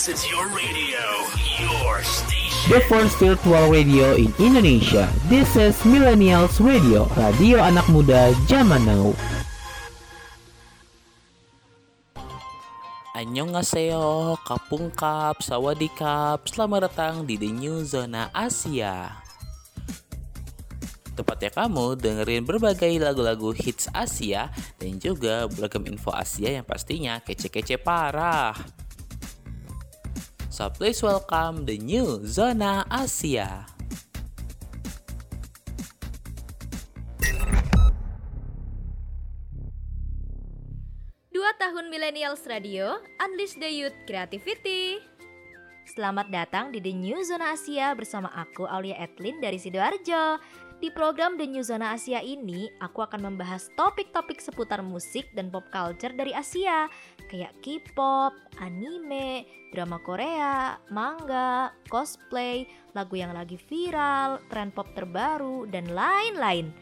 This is your radio, your station. The first virtual radio in Indonesia. This is Millennials Radio, radio anak muda zaman now. Annyeonghaseyo, Kapungkap, Sawadikap, selamat datang di The New Zona Asia. Tepatnya kamu dengerin berbagai lagu-lagu hits Asia dan juga beragam info Asia yang pastinya kece-kece parah. So please welcome the new Zona Asia. Dua tahun Millennials Radio, Unleash the Youth Creativity. Selamat datang di The New Zona Asia bersama aku Aulia Edlin dari Sidoarjo. Di program The New Zona Asia ini, aku akan membahas topik-topik seputar musik dan pop culture dari Asia, kayak K-pop, anime, drama Korea, manga, cosplay, lagu yang lagi viral, tren pop terbaru, dan lain-lain.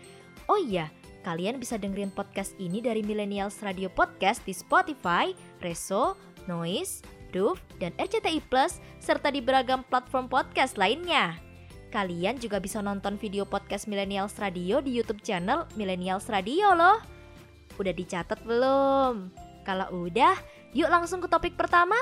Oh iya, kalian bisa dengerin podcast ini dari Millennials Radio Podcast di Spotify, Reso, Noise, Doof, dan RCTI Plus, serta di beragam platform podcast lainnya. Kalian juga bisa nonton video podcast Millennials Radio di YouTube channel Millennials Radio loh. Udah dicatat belum? Kalau udah, yuk langsung ke topik pertama.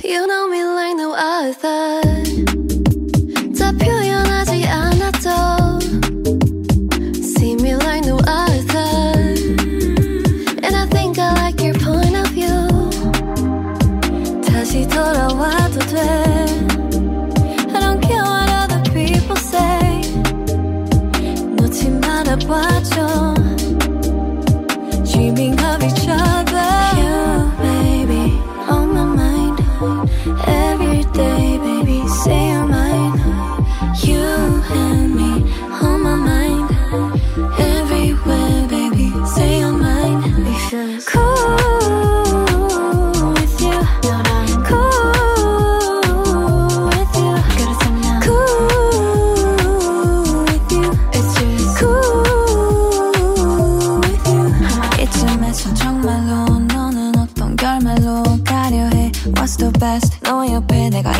You know me like no other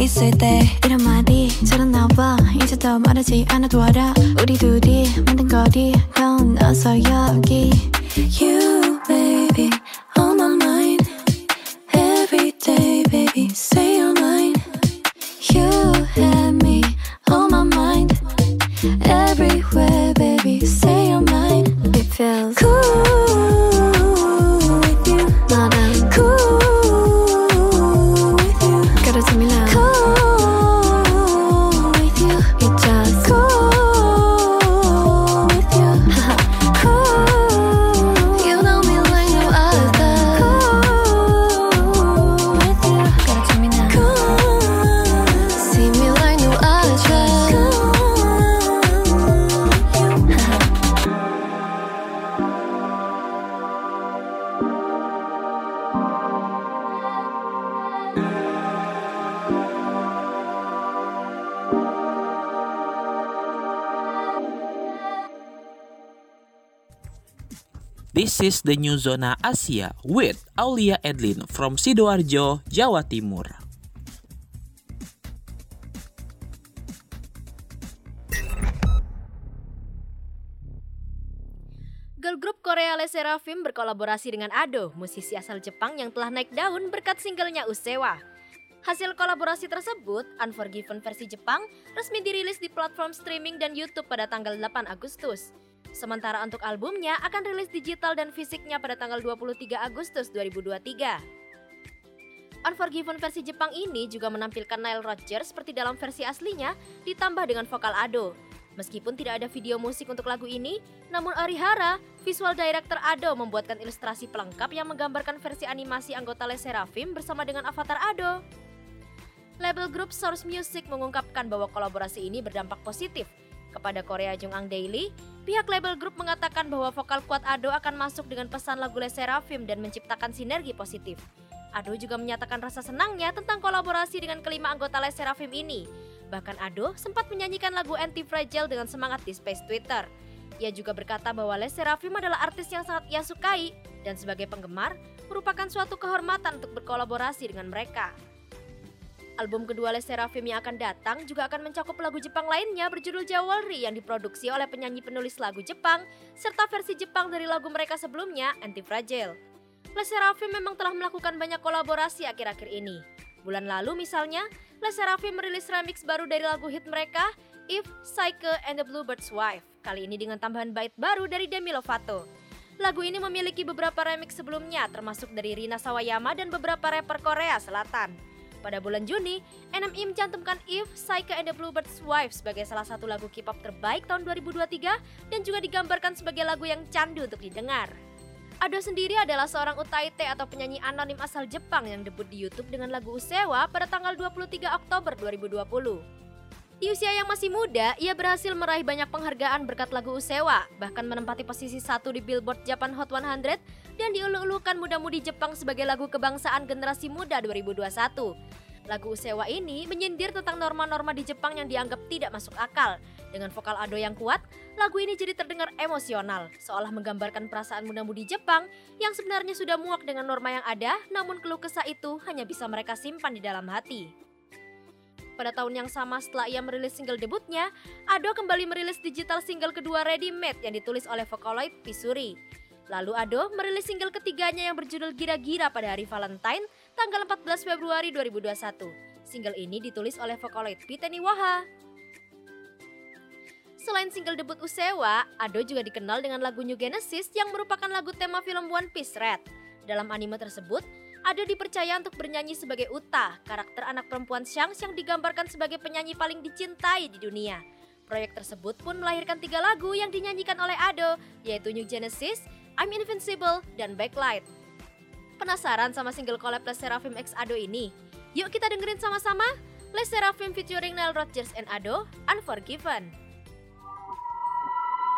있을 때 이런 말이 잘 나와 이제 더 말하지 않아도 알아. 우리 둘이 만든 거리. 건너서 여기. You is the new Zona Asia with Aulia Edlin from Sidoarjo, Jawa Timur. Girl group Korea Le Sserafim berkolaborasi dengan Ado, musisi asal Jepang yang telah naik daun berkat singlenya Usewa. Hasil kolaborasi tersebut, Unforgiven versi Jepang, resmi dirilis di platform streaming dan YouTube pada tanggal 8 Agustus. Sementara untuk albumnya akan rilis digital dan fisiknya pada tanggal 23 Agustus 2023. Unforgiven versi Jepang ini juga menampilkan Nile Rodgers seperti dalam versi aslinya, ditambah dengan vokal Ado. Meskipun tidak ada video musik untuk lagu ini, namun Arihara, visual director Ado membuatkan ilustrasi pelengkap yang menggambarkan versi animasi anggota Le Sserafim bersama dengan avatar Ado. Label grup Source Music mengungkapkan bahwa kolaborasi ini berdampak positif. Kepada Korea Jungang Daily, pihak label grup mengatakan bahwa vokal kuat Ado akan masuk dengan pesan lagu Le Sserafim dan menciptakan sinergi positif. Ado juga menyatakan rasa senangnya tentang kolaborasi dengan kelima anggota Les Seraphim ini. Bahkan Ado sempat menyanyikan lagu Anti-Fragile dengan semangat di space Twitter. Ia juga berkata bahwa Les Seraphim adalah artis yang sangat ia sukai dan sebagai penggemar merupakan suatu kehormatan untuk berkolaborasi dengan mereka. Album kedua Les Seraphim yang akan datang juga akan mencakup lagu Jepang lainnya berjudul Jewelry yang diproduksi oleh penyanyi penulis lagu Jepang serta versi Jepang dari lagu mereka sebelumnya Anti-Fragile. Les Seraphim memang telah melakukan banyak kolaborasi akhir-akhir ini. Bulan lalu misalnya, Les Seraphim merilis remix baru dari lagu hit mereka, If, Psyche, and the Bluebird's Wife. Kali ini dengan tambahan bait baru dari Demi Lovato. Lagu ini memiliki beberapa remix sebelumnya, termasuk dari Rina Sawayama dan beberapa rapper Korea Selatan. Pada bulan Juni, NMI mencantumkan If, Psyche, and the Bluebird's Wife sebagai salah satu lagu K-pop terbaik tahun 2023 dan juga digambarkan sebagai lagu yang candu untuk didengar. Ado sendiri adalah seorang utaite atau penyanyi anonim asal Jepang yang debut di YouTube dengan lagu Usewa pada tanggal 23 Oktober 2020. Di usia yang masih muda, ia berhasil meraih banyak penghargaan berkat lagu Usewa, bahkan menempati posisi satu di Billboard Japan Hot 100 dan diulu-ulukan muda-mudi Jepang sebagai lagu kebangsaan generasi muda 2021. Lagu Usewa ini menyindir tentang norma-norma di Jepang yang dianggap tidak masuk akal, dengan vokal Ado yang kuat, lagu ini jadi terdengar emosional, seolah menggambarkan perasaan muda-mudi Jepang yang sebenarnya sudah muak dengan norma yang ada, namun keluh kesah itu hanya bisa mereka simpan di dalam hati. Pada tahun yang sama setelah ia merilis single debutnya, Ado kembali merilis digital single kedua Ready Made yang ditulis oleh Vocaloid Pisuri. Lalu Ado merilis single ketiganya yang berjudul Gira-Gira pada hari Valentine tanggal 14 Februari 2021. Single ini ditulis oleh Vocaloid Piteni Waha. Selain single debut Usewa, Ado juga dikenal dengan lagu New Genesis yang merupakan lagu tema film One Piece Red. Dalam anime tersebut, Ado dipercaya untuk bernyanyi sebagai Uta, karakter anak perempuan Shanks yang digambarkan sebagai penyanyi paling dicintai di dunia. Proyek tersebut pun melahirkan tiga lagu yang dinyanyikan oleh Ado, yaitu New Genesis, I'm Invincible, dan Backlight. Penasaran sama single collab Les Seraphim X Ado ini? Yuk kita dengerin sama-sama Les Seraphim featuring Nile Rodgers and Ado, Unforgiven.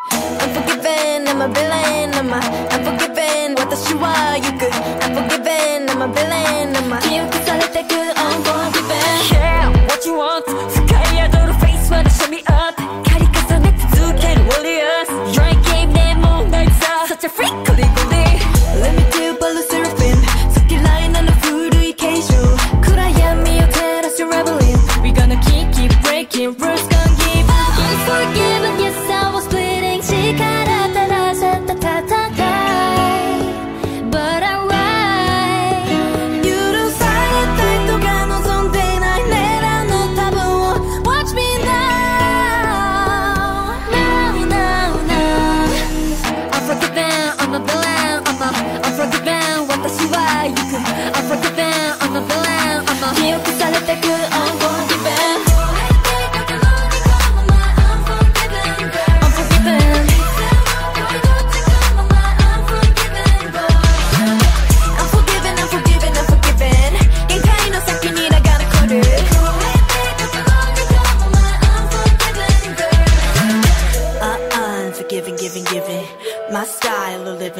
Unforgiven, I'm a villain, I'm a Unforgiven, 私は行く Unforgiven, I'm a villain, I'm a 記憶されてく Unforgiven Yeah, what you want 深い宿るフェイスまで show me up 刈り重ね続ける warriors Let me do blue seraphim. 스킬 라인 on the food we Could I am me your terrace you're reveling We gonna keep it rules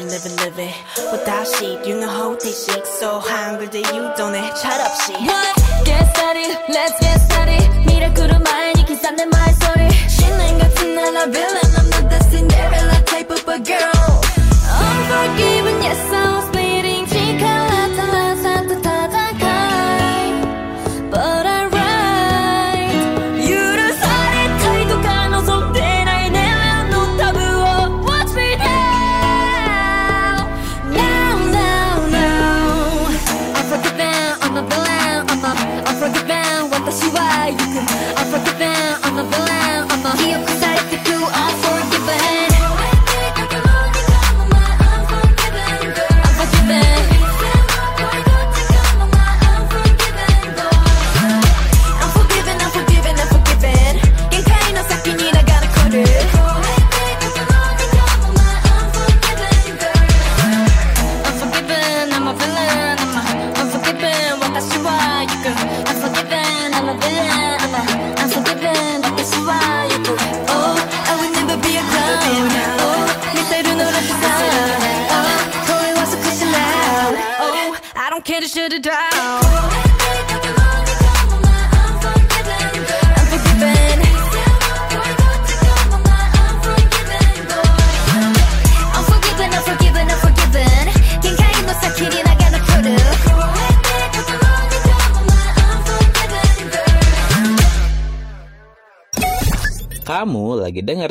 live it, live without sheep, you know how they shake. So hungry that you don't eat. Shut up, shit. What? Get started, let's get started. 미래 구름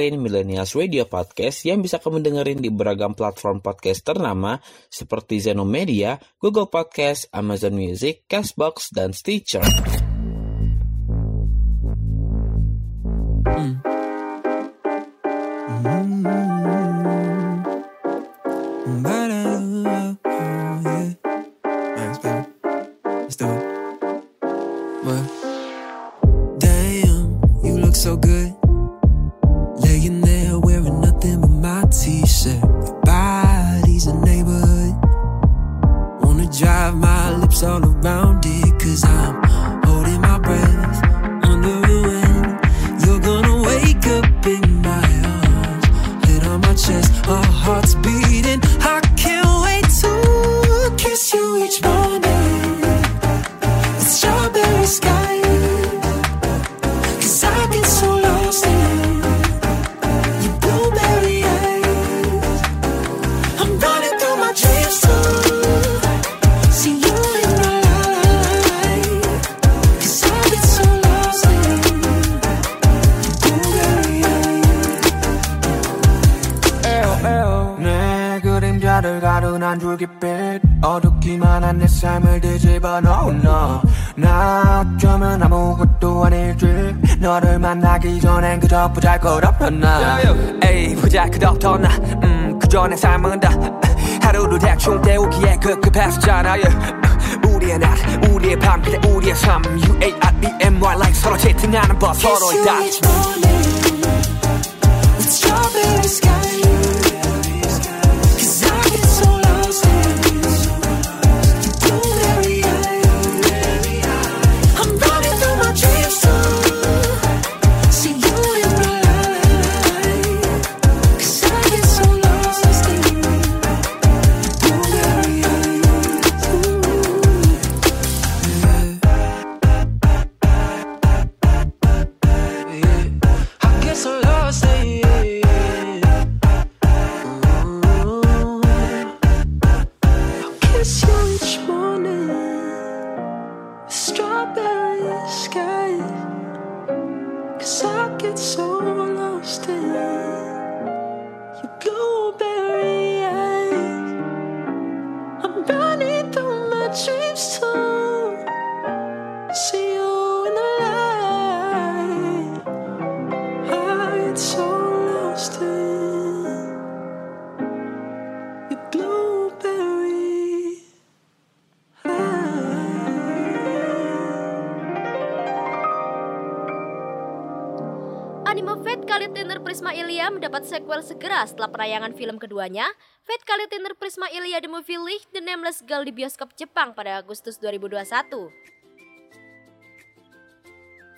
dengerin Millennials Radio Podcast yang bisa kamu dengerin di beragam platform podcast ternama seperti Zeno Media, Google Podcast, Amazon Music, Castbox, dan Stitcher. 어쩌면 아무것도 아닐지 너를 만나기 전엔 그저 보잘것없던 나. 에이 보잘것없던 나. 음, 그저 내 삶은 다 하루를 대충 때우기에 급급했었잖아 yeah. 우리의 낮 우리의 밤 그래 우리의 삶. U-A-R-E-M-Y like 서로 채팅하는 법 서로의 다 With strawberry sky Mendapat sequel segera setelah penayangan film keduanya, Fate Kali Thinner Prisma Ilya The Movie League The Nameless Girl di bioskop Jepang pada Agustus 2021.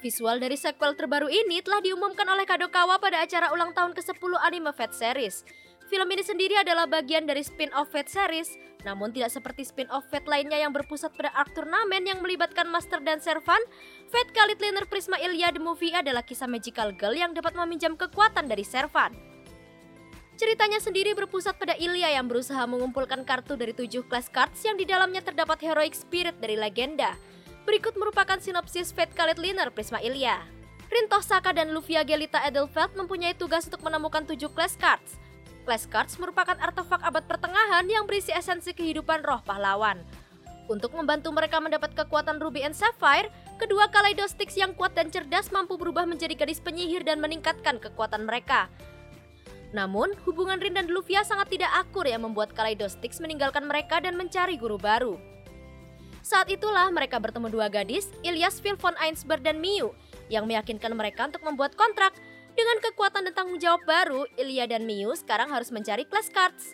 Visual dari sequel terbaru ini telah diumumkan oleh Kadokawa pada acara ulang tahun ke-10 anime Fate series. Film ini sendiri adalah bagian dari spin-off Fate series, namun tidak seperti spin-off Fate lainnya yang berpusat pada arc turnamen yang melibatkan Master dan Servan. Fate Khalid Liner Prisma Ilya The Movie adalah kisah magical girl yang dapat meminjam kekuatan dari Servan. Ceritanya sendiri berpusat pada Ilya yang berusaha mengumpulkan kartu dari tujuh class cards yang di dalamnya terdapat heroic spirit dari legenda. Berikut merupakan sinopsis Fate Khalid Liner Prisma Ilya. Rintoh Saka dan Lufia Gelita Edelfeld mempunyai tugas untuk menemukan tujuh class cards. Class cards merupakan artefak abad pertengahan yang berisi esensi kehidupan roh pahlawan. Untuk membantu mereka mendapat kekuatan Ruby and Sapphire, kedua Kaleidostics yang kuat dan cerdas mampu berubah menjadi gadis penyihir dan meningkatkan kekuatan mereka. Namun, hubungan Rin dan Lufia sangat tidak akur yang membuat Kaleidostics meninggalkan mereka dan mencari guru baru. Saat itulah mereka bertemu dua gadis, Ilyas Phil von Einsberg dan Miu, yang meyakinkan mereka untuk membuat kontrak. Dengan kekuatan dan tanggung jawab baru, Ilya dan Miu sekarang harus mencari class cards.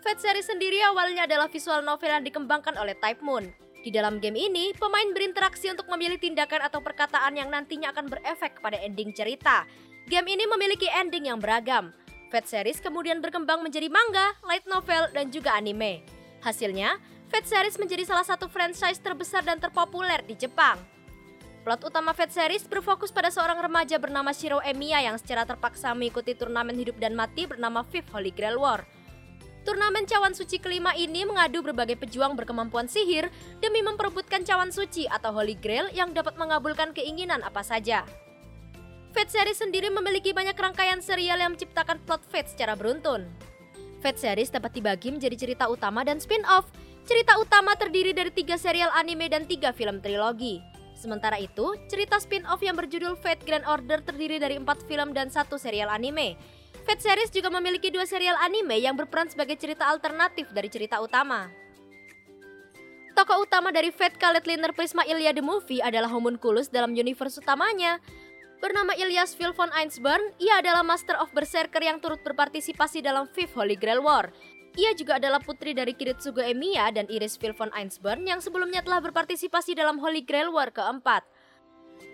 Fate series sendiri awalnya adalah visual novel yang dikembangkan oleh Type Moon. Di dalam game ini, pemain berinteraksi untuk memilih tindakan atau perkataan yang nantinya akan berefek pada ending cerita. Game ini memiliki ending yang beragam. Fate series kemudian berkembang menjadi manga, light novel, dan juga anime. Hasilnya, Fate series menjadi salah satu franchise terbesar dan terpopuler di Jepang. Plot utama Fate series berfokus pada seorang remaja bernama Shiro Emiya yang secara terpaksa mengikuti turnamen hidup dan mati bernama Fifth Holy Grail War. Turnamen cawan suci kelima ini mengadu berbagai pejuang berkemampuan sihir demi memperebutkan cawan suci atau Holy Grail yang dapat mengabulkan keinginan apa saja. Fate series sendiri memiliki banyak rangkaian serial yang menciptakan plot Fate secara beruntun. Fate series dapat dibagi menjadi cerita utama dan spin-off. Cerita utama terdiri dari tiga serial anime dan tiga film trilogi. Sementara itu, cerita spin-off yang berjudul Fate Grand Order terdiri dari empat film dan satu serial anime. Fate series juga memiliki dua serial anime yang berperan sebagai cerita alternatif dari cerita utama. Tokoh utama dari Fate Khaled Liner Prisma Ilya The Movie adalah homunculus dalam universe utamanya. Bernama Ilyas von Einsburn, ia adalah Master of Berserker yang turut berpartisipasi dalam Fifth Holy Grail War. Ia juga adalah putri dari Kiritsugo Emiya dan Iris Phil von Einsburn yang sebelumnya telah berpartisipasi dalam Holy Grail War keempat.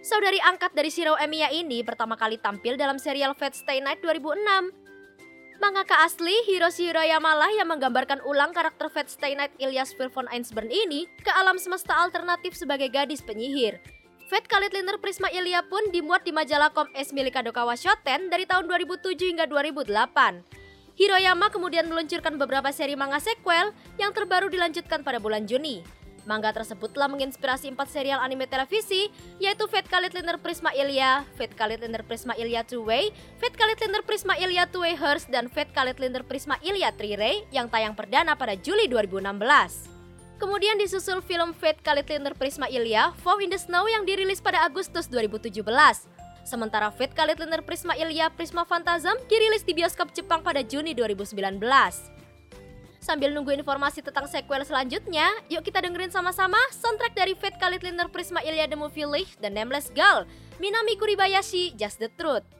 Saudari angkat dari Shiro Emiya ini pertama kali tampil dalam serial Fate Stay Night 2006. Mangaka asli Hiroshi Hirayama lah yang menggambarkan ulang karakter Fate Stay Night Ilyas von Einsburn ini ke alam semesta alternatif sebagai gadis penyihir. Fate Khalid Liner Prisma Ilya pun dimuat di majalah Kom S milik Kadokawa Shoten dari tahun 2007 hingga 2008. Hiroyama kemudian meluncurkan beberapa seri manga sequel yang terbaru dilanjutkan pada bulan Juni. Manga tersebut telah menginspirasi empat serial anime televisi, yaitu Fate Khalid Liner Prisma Ilya, Fate Khalid Liner Prisma Ilya Two Way, Fate Khalid Liner Prisma Ilya Two Way Hearse, dan Fate Khalid Liner Prisma Ilya Three Ray yang tayang perdana pada Juli 2016. Kemudian disusul film Fate Khalid Liner Prisma Ilya, Fall in the Snow yang dirilis pada Agustus 2017. Sementara Fate Khalid Liner Prisma Ilya Prisma Phantasm dirilis di bioskop Jepang pada Juni 2019. Sambil nunggu informasi tentang sequel selanjutnya, yuk kita dengerin sama-sama soundtrack dari Fate Khalid Liner Prisma Ilya The Movie League dan Nameless Girl, Minami Kuribayashi, Just the Truth.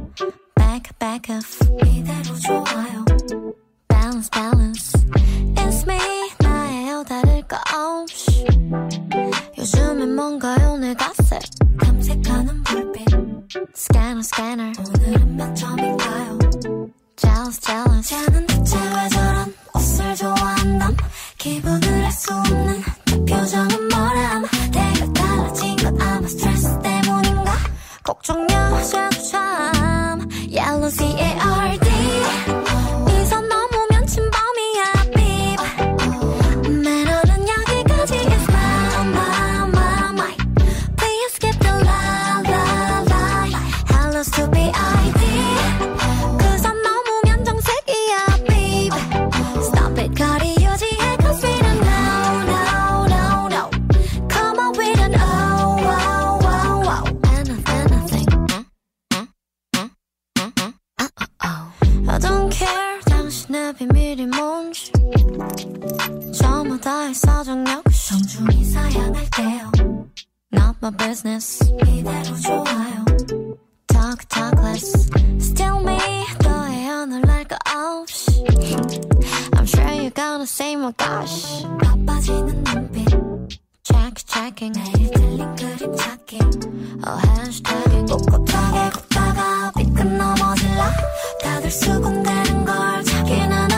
Back back up. 이대로 좋아요. Balance balance. It's me 나예요. 다를 거 없이. 요즘엔 뭔가요? 내 갓색 탐색하는 불빛. Scanner scanner. 오늘은 몇 점인가요? Jealous jealous. 쟤는 대체 왜 저런 옷을 좋아한담 기분을 알 수 없는 내 표정은 뭐람? 내가 달라진 건 아마 스트레스 때문인가 걱정 여자도 참 Yellow C-A-R-D 이선 my business 이대로 좋아요 Talk talk less Still me 너의 오늘 날거 없이 I'm sure you're gonna say my gosh 바빠지는 눈빛 Check checking 매일 틀린 그림 찾기 Oh hashtag 꼿꼿하게 걷다가 삐끗 넘어질라 다들 수군대는 걸 자기는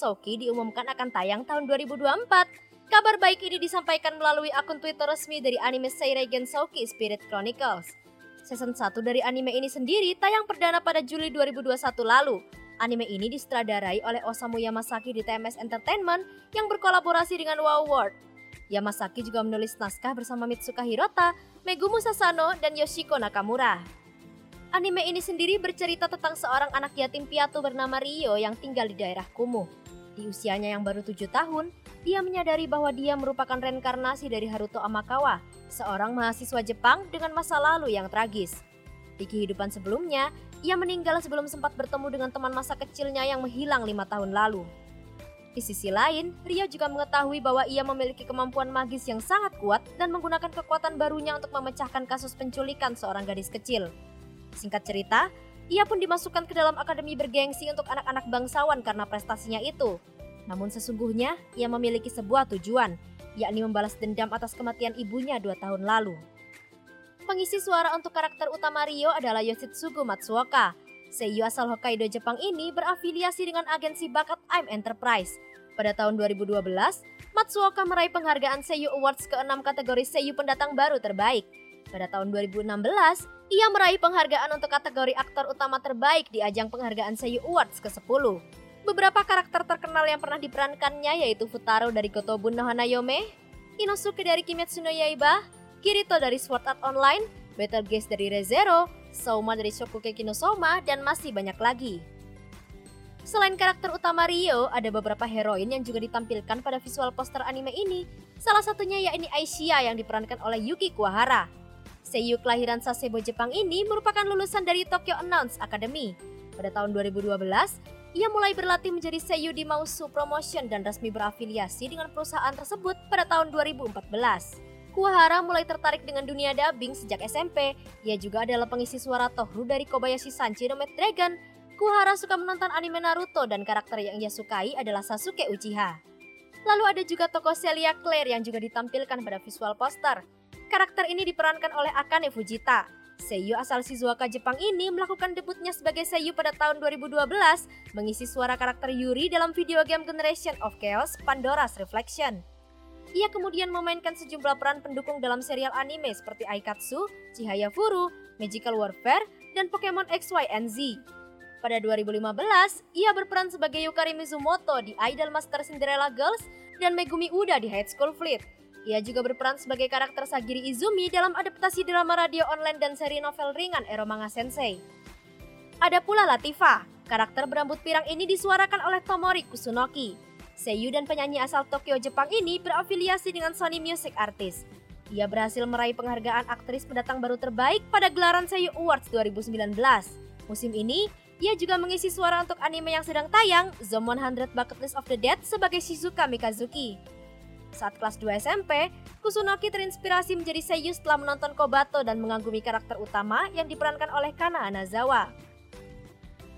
Soki diumumkan akan tayang tahun 2024. Kabar baik ini disampaikan melalui akun Twitter resmi dari anime Seiregen Soki Spirit Chronicles. Season 1 dari anime ini sendiri tayang perdana pada Juli 2021 lalu. Anime ini disutradarai oleh Osamu Yamasaki di TMS Entertainment yang berkolaborasi dengan WoW World. Yamasaki juga menulis naskah bersama Mitsuka Hirota, Megumu Sasano, dan Yoshiko Nakamura. Anime ini sendiri bercerita tentang seorang anak yatim piatu bernama Rio yang tinggal di daerah kumuh. Di usianya yang baru tujuh tahun, dia menyadari bahwa dia merupakan reinkarnasi dari Haruto Amakawa, seorang mahasiswa Jepang dengan masa lalu yang tragis. Di kehidupan sebelumnya, ia meninggal sebelum sempat bertemu dengan teman masa kecilnya yang menghilang lima tahun lalu. Di sisi lain, Rio juga mengetahui bahwa ia memiliki kemampuan magis yang sangat kuat dan menggunakan kekuatan barunya untuk memecahkan kasus penculikan seorang gadis kecil. Singkat cerita, ia pun dimasukkan ke dalam akademi bergengsi untuk anak-anak bangsawan karena prestasinya itu. Namun sesungguhnya, ia memiliki sebuah tujuan, yakni membalas dendam atas kematian ibunya dua tahun lalu. Pengisi suara untuk karakter utama Rio adalah Yoshitsugu Matsuoka. Seiyu asal Hokkaido, Jepang ini berafiliasi dengan agensi bakat I'm Enterprise. Pada tahun 2012, Matsuoka meraih penghargaan Seiyu Awards ke-6 kategori Seiyu pendatang baru terbaik. Pada tahun 2016, Ia meraih penghargaan untuk kategori aktor utama terbaik di ajang penghargaan Seiyu Awards ke-10. Beberapa karakter terkenal yang pernah diperankannya yaitu Futaro dari Kotobun no Hanayome, Inosuke dari Kimetsu no Yaiba, Kirito dari Sword Art Online, Betelgeuse dari ReZero, Souma dari Shokugeki no Soma, dan masih banyak lagi. Selain karakter utama Rio, ada beberapa heroin yang juga ditampilkan pada visual poster anime ini. Salah satunya yakni Aishia yang diperankan oleh Yuki Kuwahara. Seiyu kelahiran Sasebo Jepang ini merupakan lulusan dari Tokyo Announce Academy. Pada tahun 2012, ia mulai berlatih menjadi seiyu di Mausu Promotion dan resmi berafiliasi dengan perusahaan tersebut pada tahun 2014. Kuwahara mulai tertarik dengan dunia dubbing sejak SMP. Ia juga adalah pengisi suara Tohru dari Kobayashi Sanchi no Maid Dragon. Kuwahara suka menonton anime Naruto dan karakter yang ia sukai adalah Sasuke Uchiha. Lalu ada juga tokoh Celia Claire yang juga ditampilkan pada visual poster. Karakter ini diperankan oleh Akane Fujita. Seiyu asal Shizuoka Jepang ini melakukan debutnya sebagai seiyu pada tahun 2012, mengisi suara karakter Yuri dalam video game Generation of Chaos Pandora's Reflection. Ia kemudian memainkan sejumlah peran pendukung dalam serial anime seperti Aikatsu, Chihaya Furu, Magical Warfare, dan Pokemon XY and Z. Pada 2015, ia berperan sebagai Yukari Mizumoto di Idol Master Cinderella Girls dan Megumi Uda di High School Fleet. Ia juga berperan sebagai karakter Sagiri Izumi dalam adaptasi drama radio online dan seri novel ringan Ero Manga Sensei. Ada pula Latifa, karakter berambut pirang ini disuarakan oleh Tomori Kusunoki. Seiyu dan penyanyi asal Tokyo, Jepang ini berafiliasi dengan Sony Music Artist. Ia berhasil meraih penghargaan aktris pendatang baru terbaik pada gelaran Seiyu Awards 2019. Musim ini, ia juga mengisi suara untuk anime yang sedang tayang, Zom 100 Bucket List of the Dead sebagai Shizuka Mikazuki. Saat kelas 2 SMP, Kusunoki terinspirasi menjadi seiyu setelah menonton Kobato dan mengagumi karakter utama yang diperankan oleh Kana Anazawa.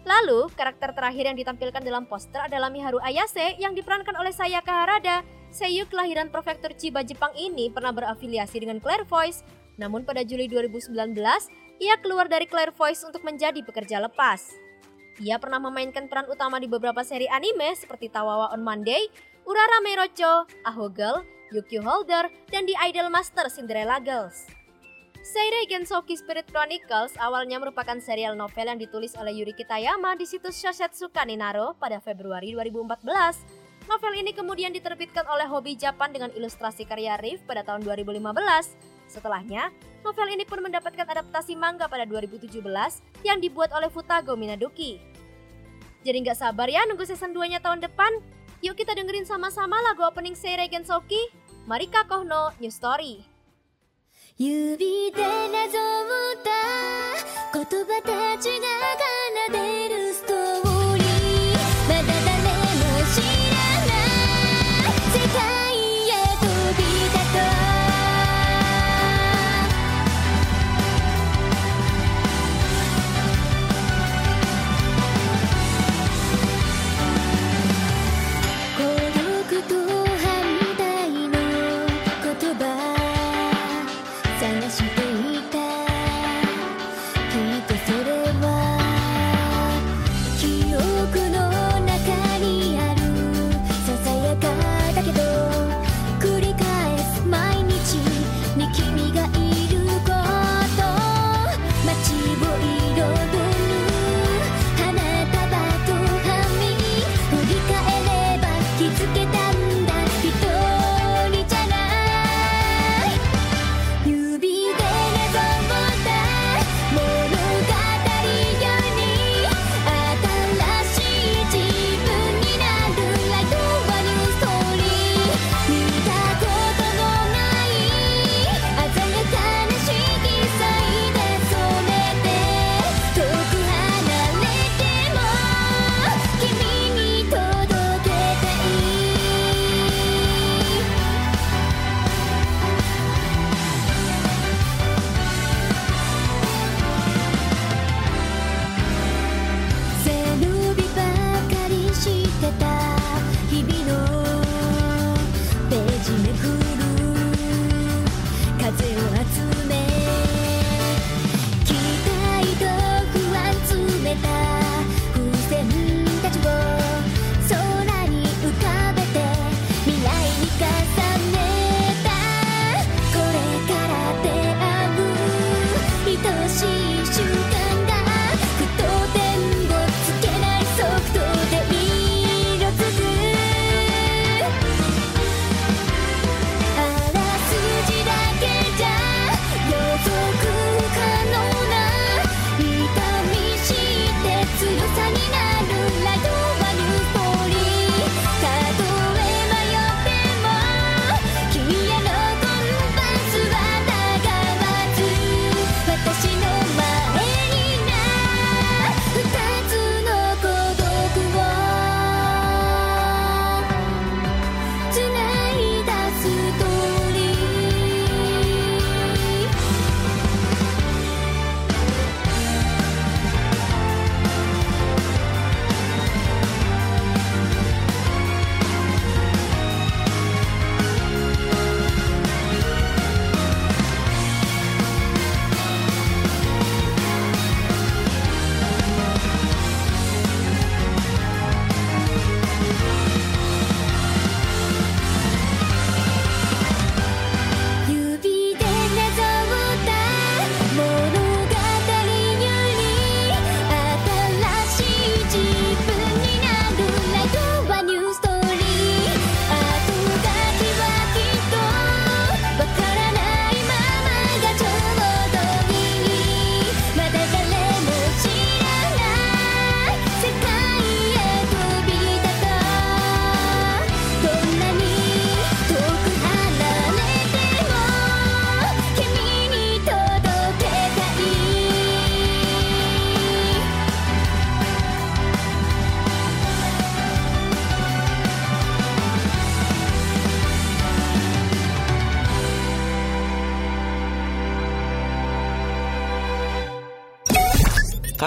Lalu, karakter terakhir yang ditampilkan dalam poster adalah Miharu Ayase yang diperankan oleh Sayaka Harada. Seiyu kelahiran prefektur Chiba, Jepang ini pernah berafiliasi dengan Claire Voice, namun pada Juli 2019, ia keluar dari Claire Voice untuk menjadi pekerja lepas. Ia pernah memainkan peran utama di beberapa seri anime seperti Tawawa on Monday, Urara Merocho, Aho Girl, Holder, dan di Idol Master Cinderella Girls. Seirei Gensoki Spirit Chronicles awalnya merupakan serial novel yang ditulis oleh Yuri Kitayama di situs Shosetsu Kaninaro pada Februari 2014. Novel ini kemudian diterbitkan oleh Hobby Japan dengan ilustrasi karya Riff pada tahun 2015. Setelahnya, novel ini pun mendapatkan adaptasi manga pada 2017 yang dibuat oleh Futago Minaduki. Jadi nggak sabar ya nunggu season 2-nya tahun depan? Yuk kita dengerin sama-sama lagu opening Seirei Gensoki. Mari Kono New Story. 指でなぞった言葉たちが奏でる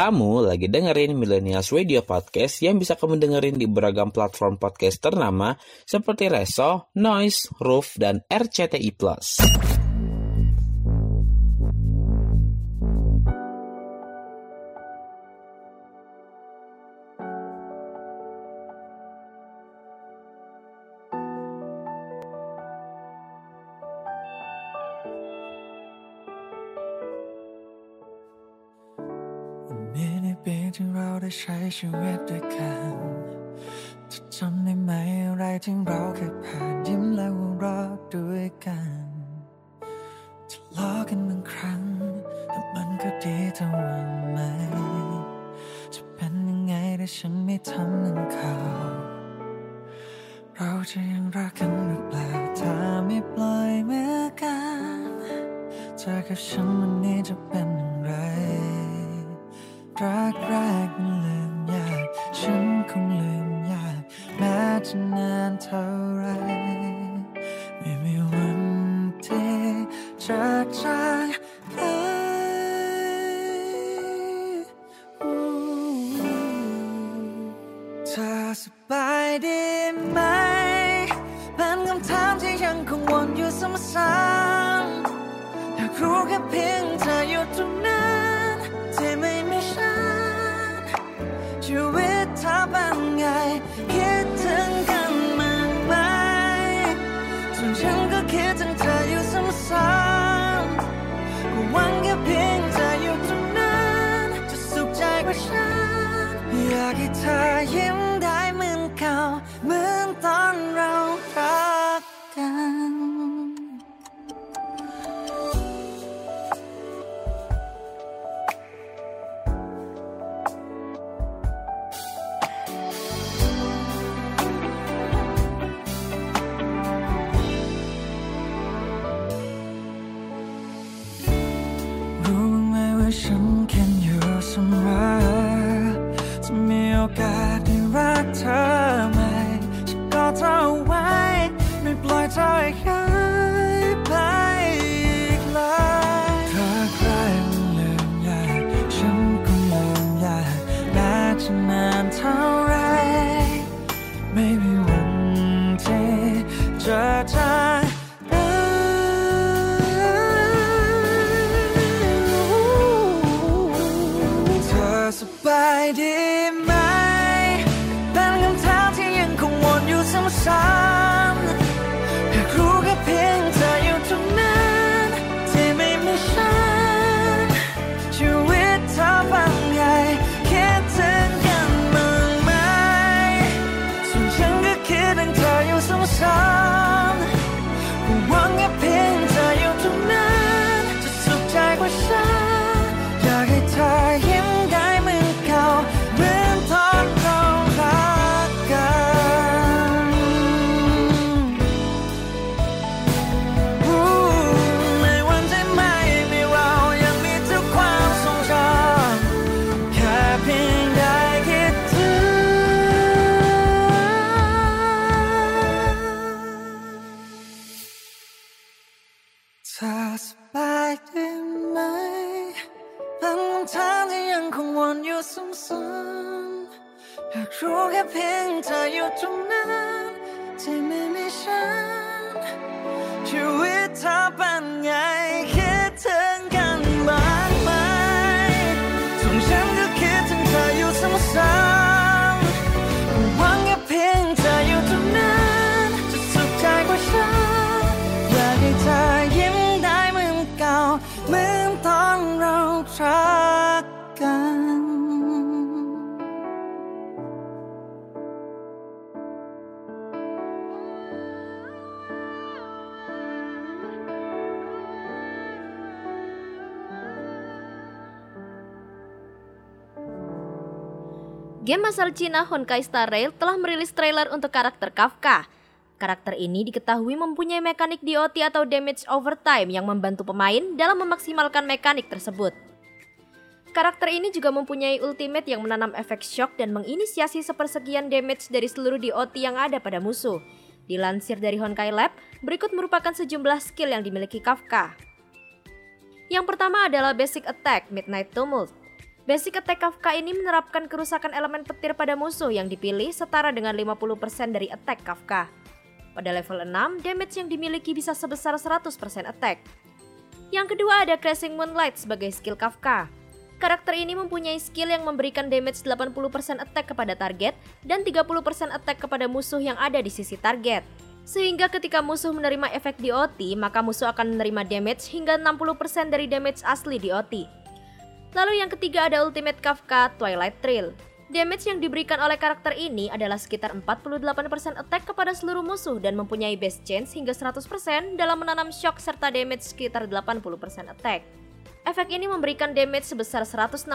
Kamu lagi dengerin Millennials Radio Podcast yang bisa kamu dengerin di beragam platform podcast ternama seperti Reso, Noise, Roof, dan RCTI+. ได้ใช้ชีวิตด้วยกันเธอจำได้ไหมอะไรที่เราเคยผ่านยิ้มและหัวเราะด้วยกันทะเลาะกันบางครั้ง แต่มันก็ดีเท่าวันไหม จะเป็นยังไงถ้าฉันไม่ทำนั่นเขาเราจะยังรักกันหรือเปล่าถ้าไม่ปล่อยมือกันเธอกับฉันวันนี้จะเป็นอย่างไรรักแรกมันลืม ยาก ฉันคงลืมยาก แม้จะนานเท่าไร ไม่มีวันที่จะจางไปเธอสบายดีไหมเป็นคำถามที่ยังคงวนอยู่ซ้ำๆอยากรู้แค่เพียงเธออยู่ตรงนั้น I Game asal Cina Honkai Star Rail telah merilis trailer untuk karakter Kafka. Karakter ini diketahui mempunyai mekanik DOT atau Damage Over Time yang membantu pemain dalam memaksimalkan mekanik tersebut. Karakter ini juga mempunyai ultimate yang menanam efek shock dan menginisiasi sepersekian damage dari seluruh DOT yang ada pada musuh. Dilansir dari Honkai Lab, berikut merupakan sejumlah skill yang dimiliki Kafka. Yang pertama adalah Basic Attack Midnight Tumult. Basic Attack Kafka ini menerapkan kerusakan elemen petir pada musuh yang dipilih setara dengan 50% dari attack Kafka. Pada level 6, damage yang dimiliki bisa sebesar 100% attack. Yang kedua ada Crashing Moonlight sebagai skill Kafka. Karakter ini mempunyai skill yang memberikan damage 80% attack kepada target dan 30% attack kepada musuh yang ada di sisi target. Sehingga ketika musuh menerima efek di OT, maka musuh akan menerima damage hingga 60% dari damage asli di OT. Lalu yang ketiga ada Ultimate Kafka Twilight Trail. Damage yang diberikan oleh karakter ini adalah sekitar 48% attack kepada seluruh musuh dan mempunyai base chance hingga 100% dalam menanam shock serta damage sekitar 80% attack. Efek ini memberikan damage sebesar 116%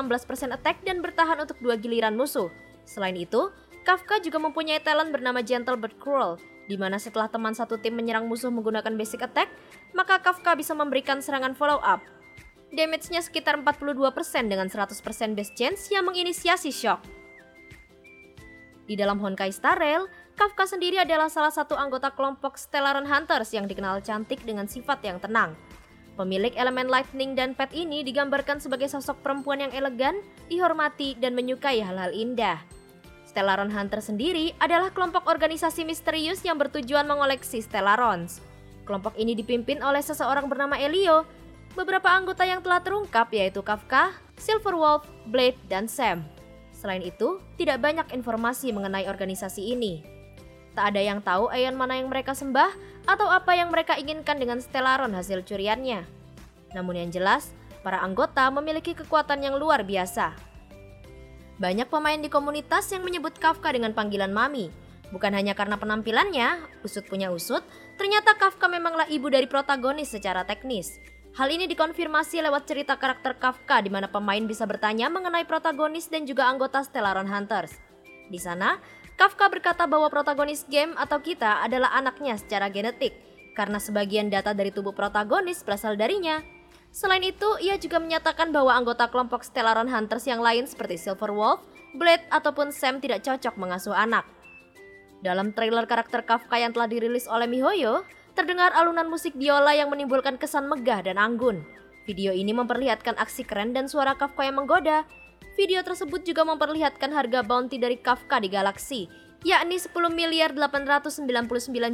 attack dan bertahan untuk dua giliran musuh. Selain itu, Kafka juga mempunyai talent bernama Gentle But Cruel, di mana setelah teman satu tim menyerang musuh menggunakan basic attack, maka Kafka bisa memberikan serangan follow up damage-nya sekitar 42% dengan 100% base chance yang menginisiasi shock. Di dalam Honkai Star Rail, Kafka sendiri adalah salah satu anggota kelompok Stellaron Hunters yang dikenal cantik dengan sifat yang tenang. Pemilik elemen lightning dan pet ini digambarkan sebagai sosok perempuan yang elegan, dihormati, dan menyukai hal-hal indah. Stellaron Hunter sendiri adalah kelompok organisasi misterius yang bertujuan mengoleksi Stellarons. Kelompok ini dipimpin oleh seseorang bernama Elio Beberapa anggota yang telah terungkap yaitu Kafka, Silverwolf, Blade, dan Sam. Selain itu, tidak banyak informasi mengenai organisasi ini. Tak ada yang tahu Aeon mana yang mereka sembah atau apa yang mereka inginkan dengan Stellaron hasil curiannya. Namun yang jelas, para anggota memiliki kekuatan yang luar biasa. Banyak pemain di komunitas yang menyebut Kafka dengan panggilan Mami. Bukan hanya karena penampilannya, usut punya usut, ternyata Kafka memanglah ibu dari protagonis secara teknis. Hal ini dikonfirmasi lewat cerita karakter Kafka di mana pemain bisa bertanya mengenai protagonis dan juga anggota Stellaron Hunters. Di sana, Kafka berkata bahwa protagonis game atau kita adalah anaknya secara genetik, karena sebagian data dari tubuh protagonis berasal darinya. Selain itu, ia juga menyatakan bahwa anggota kelompok Stellaron Hunters yang lain seperti Silverwolf, Blade, ataupun Sam tidak cocok mengasuh anak. Dalam trailer karakter Kafka yang telah dirilis oleh MiHoYo, terdengar alunan musik biola yang menimbulkan kesan megah dan anggun. Video ini memperlihatkan aksi keren dan suara Kafka yang menggoda. Video tersebut juga memperlihatkan harga bounty dari Kafka di galaksi, yakni 10 miliar 899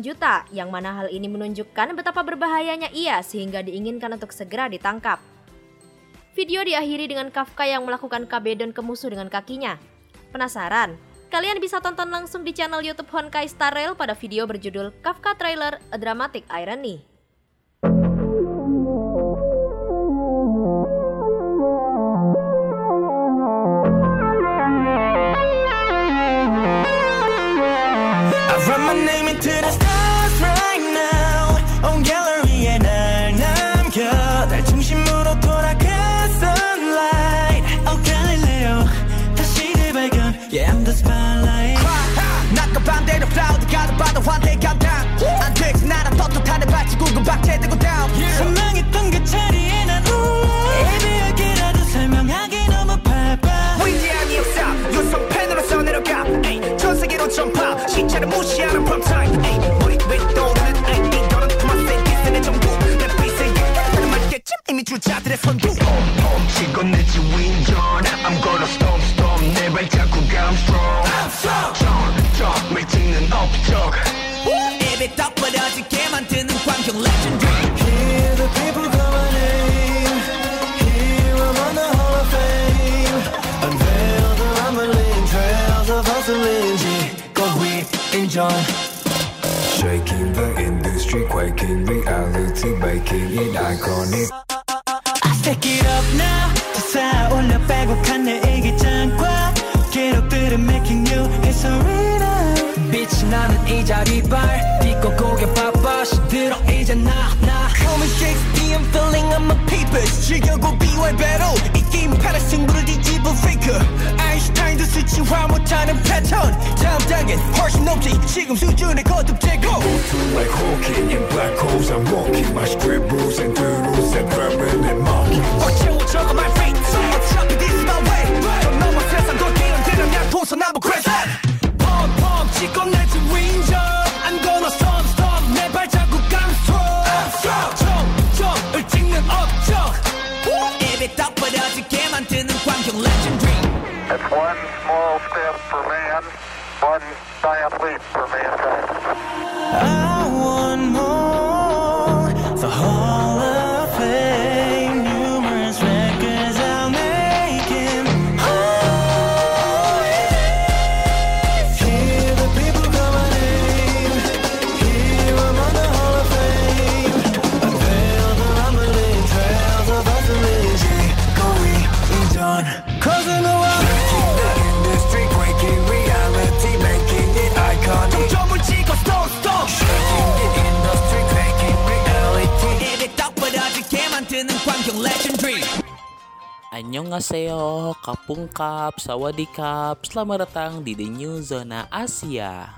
juta, yang mana hal ini menunjukkan betapa berbahayanya ia sehingga diinginkan untuk segera ditangkap. Video diakhiri dengan Kafka yang melakukan kabedon ke musuh dengan kakinya. Penasaran? Kalian bisa tonton langsung di channel YouTube Honkai Star Rail pada video berjudul Kafka Trailer A Dramatic Irony. I run my name into the sky industry, quaking reality, making it iconic. I stack it up now 솟아올라 빼곡한 내 일기장과 기록들은 making new history now 빛이 나는 이 자리발 딛고 고개 바빠 시들어 이제 나나 Call me Shakespeare I'm feeling I'm a papers 즐겨고 비활배 아인슈타인도 수치화 못하는 패턴 다음 단계는 훨씬 높지 지금 수준의 거듭되고 Like Hawking in black holes, I'm walking my script rules and doodles and drumming and mocking. 어째고 저 Annyeonghaseyo, Kapungkap, Sawadikap, selamat datang di The New Zona Asia.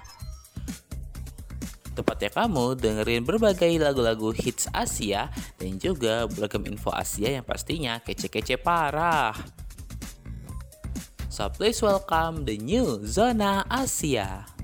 Tempatnya kamu dengerin berbagai lagu-lagu hits Asia dan juga beragam info Asia yang pastinya kece-kece parah. So please welcome The New Zona Asia.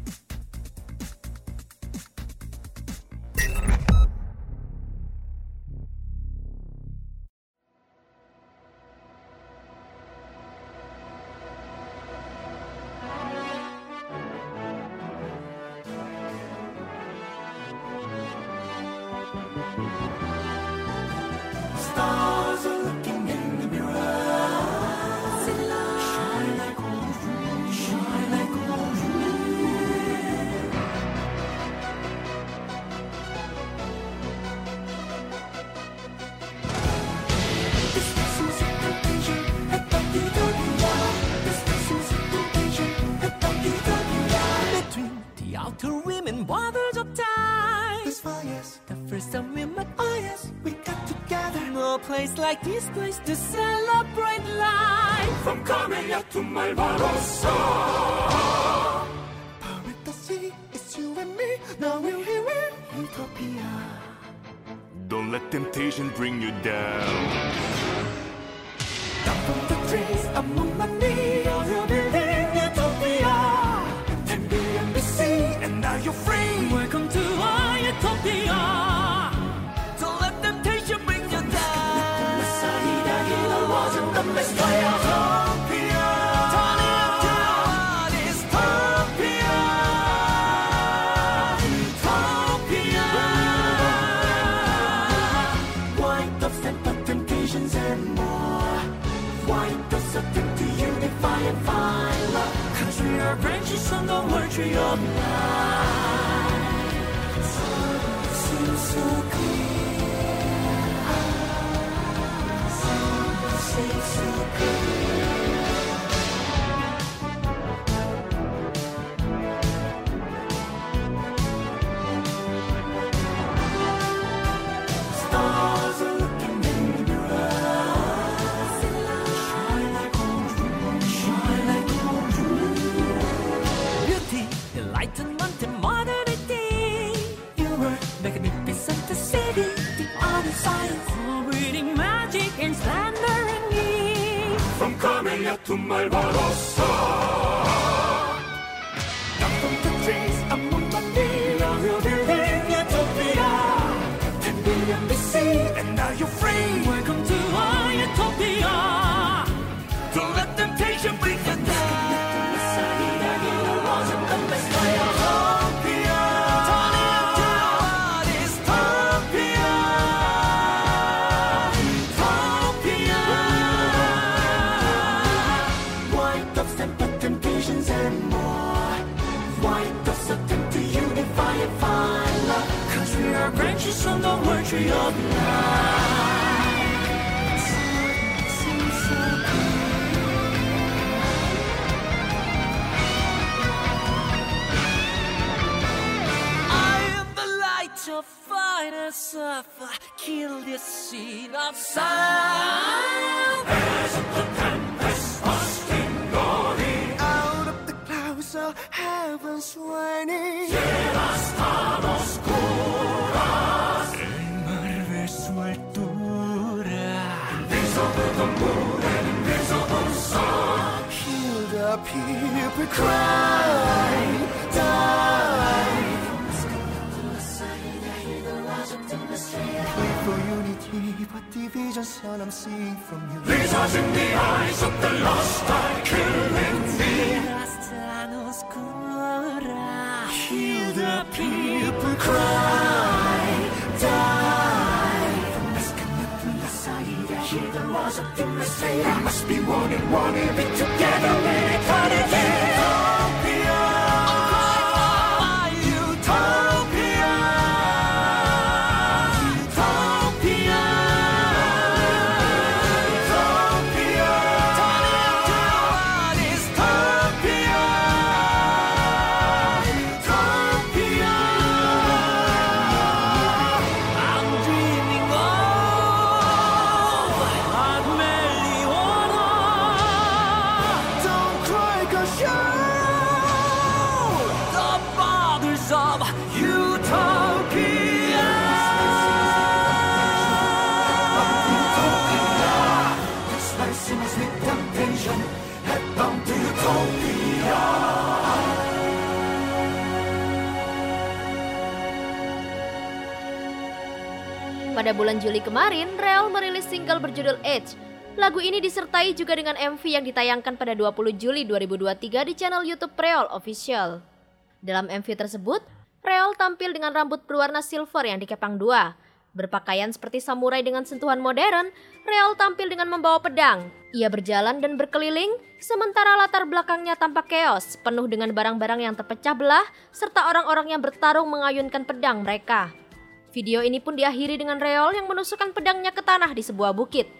tree of life. I am the light of fire, surfer. Kill this scene of silence. hypocrite dies. Pray for unity, but division's all I'm seeing from you. Lasers in the eyes of the lost are killing me. Heal the people cry. Must be one and one and be together in eternity. Utopia. Bulan Juli kemarin, Real merilis single berjudul Edge. Lagu ini disertai juga dengan MV yang ditayangkan pada 20 Juli 2023 di channel YouTube Real Official. Dalam MV tersebut, Real tampil dengan rambut berwarna silver yang dikepang dua. Berpakaian seperti samurai dengan sentuhan modern, Real tampil dengan membawa pedang. Ia berjalan dan berkeliling, sementara latar belakangnya tampak keos, penuh dengan barang-barang yang terpecah belah, serta orang-orang yang bertarung mengayunkan pedang mereka. Video ini pun diakhiri dengan Reol yang menusukkan pedangnya ke tanah di sebuah bukit.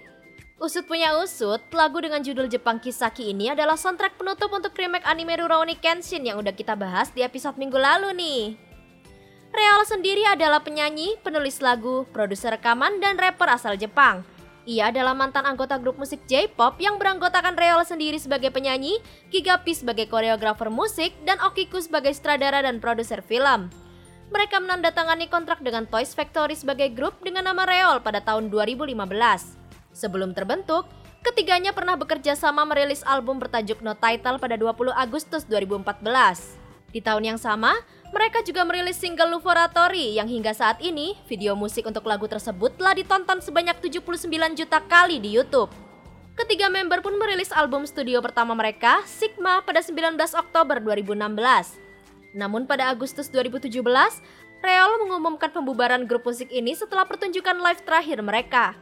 Usut punya usut, lagu dengan judul Jepang Kisaki ini adalah soundtrack penutup untuk remake anime Rurouni Kenshin yang udah kita bahas di episode minggu lalu nih. Reol sendiri adalah penyanyi, penulis lagu, produser rekaman, dan rapper asal Jepang. Ia adalah mantan anggota grup musik J-pop yang beranggotakan Reol sendiri sebagai penyanyi, Gigapi sebagai koreografer musik, dan Okiku sebagai sutradara dan produser film mereka menandatangani kontrak dengan Toys Factory sebagai grup dengan nama Reol pada tahun 2015. Sebelum terbentuk, ketiganya pernah bekerja sama merilis album bertajuk No Title pada 20 Agustus 2014. Di tahun yang sama, mereka juga merilis single Luvoratory yang hingga saat ini video musik untuk lagu tersebut telah ditonton sebanyak 79 juta kali di YouTube. Ketiga member pun merilis album studio pertama mereka, Sigma, pada 19 Oktober 2016. Namun pada Agustus 2017, Reol mengumumkan pembubaran grup musik ini setelah pertunjukan live terakhir mereka.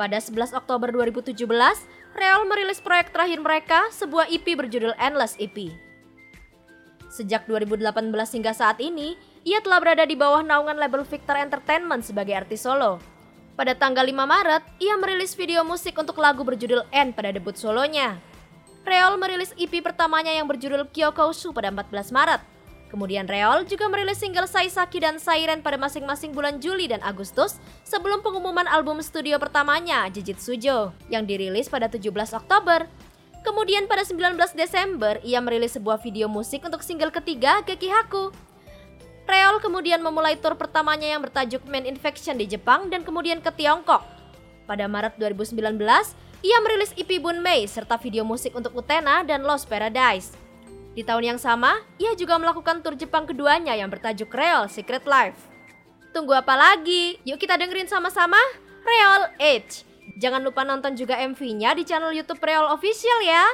Pada 11 Oktober 2017, Reol merilis proyek terakhir mereka, sebuah EP berjudul Endless EP. Sejak 2018 hingga saat ini, ia telah berada di bawah naungan label Victor Entertainment sebagai artis solo. Pada tanggal 5 Maret, ia merilis video musik untuk lagu berjudul N pada debut solonya. Reol merilis EP pertamanya yang berjudul Kyokousu pada 14 Maret. Kemudian Reol juga merilis single Saisaki dan Siren pada masing-masing bulan Juli dan Agustus sebelum pengumuman album studio pertamanya, Jujutsujo, yang dirilis pada 17 Oktober. Kemudian pada 19 Desember, ia merilis sebuah video musik untuk single ketiga, Gekihaku. Reol kemudian memulai tour pertamanya yang bertajuk Man Infection di Jepang dan kemudian ke Tiongkok. Pada Maret 2019, ia merilis EP Bunmei serta video musik untuk Utena dan Lost Paradise. Di tahun yang sama, ia juga melakukan tur Jepang keduanya yang bertajuk Reol Secret Life. Tunggu apa lagi? Yuk kita dengerin sama-sama Reol Age. Jangan lupa nonton juga MV-nya di channel YouTube Reol Official ya.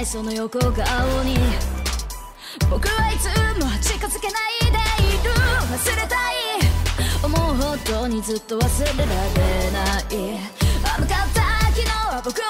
ないその横顔に。僕はいつも近づけないでいる。忘れたい。思うほどにずっと忘れられない。あの方昨日は僕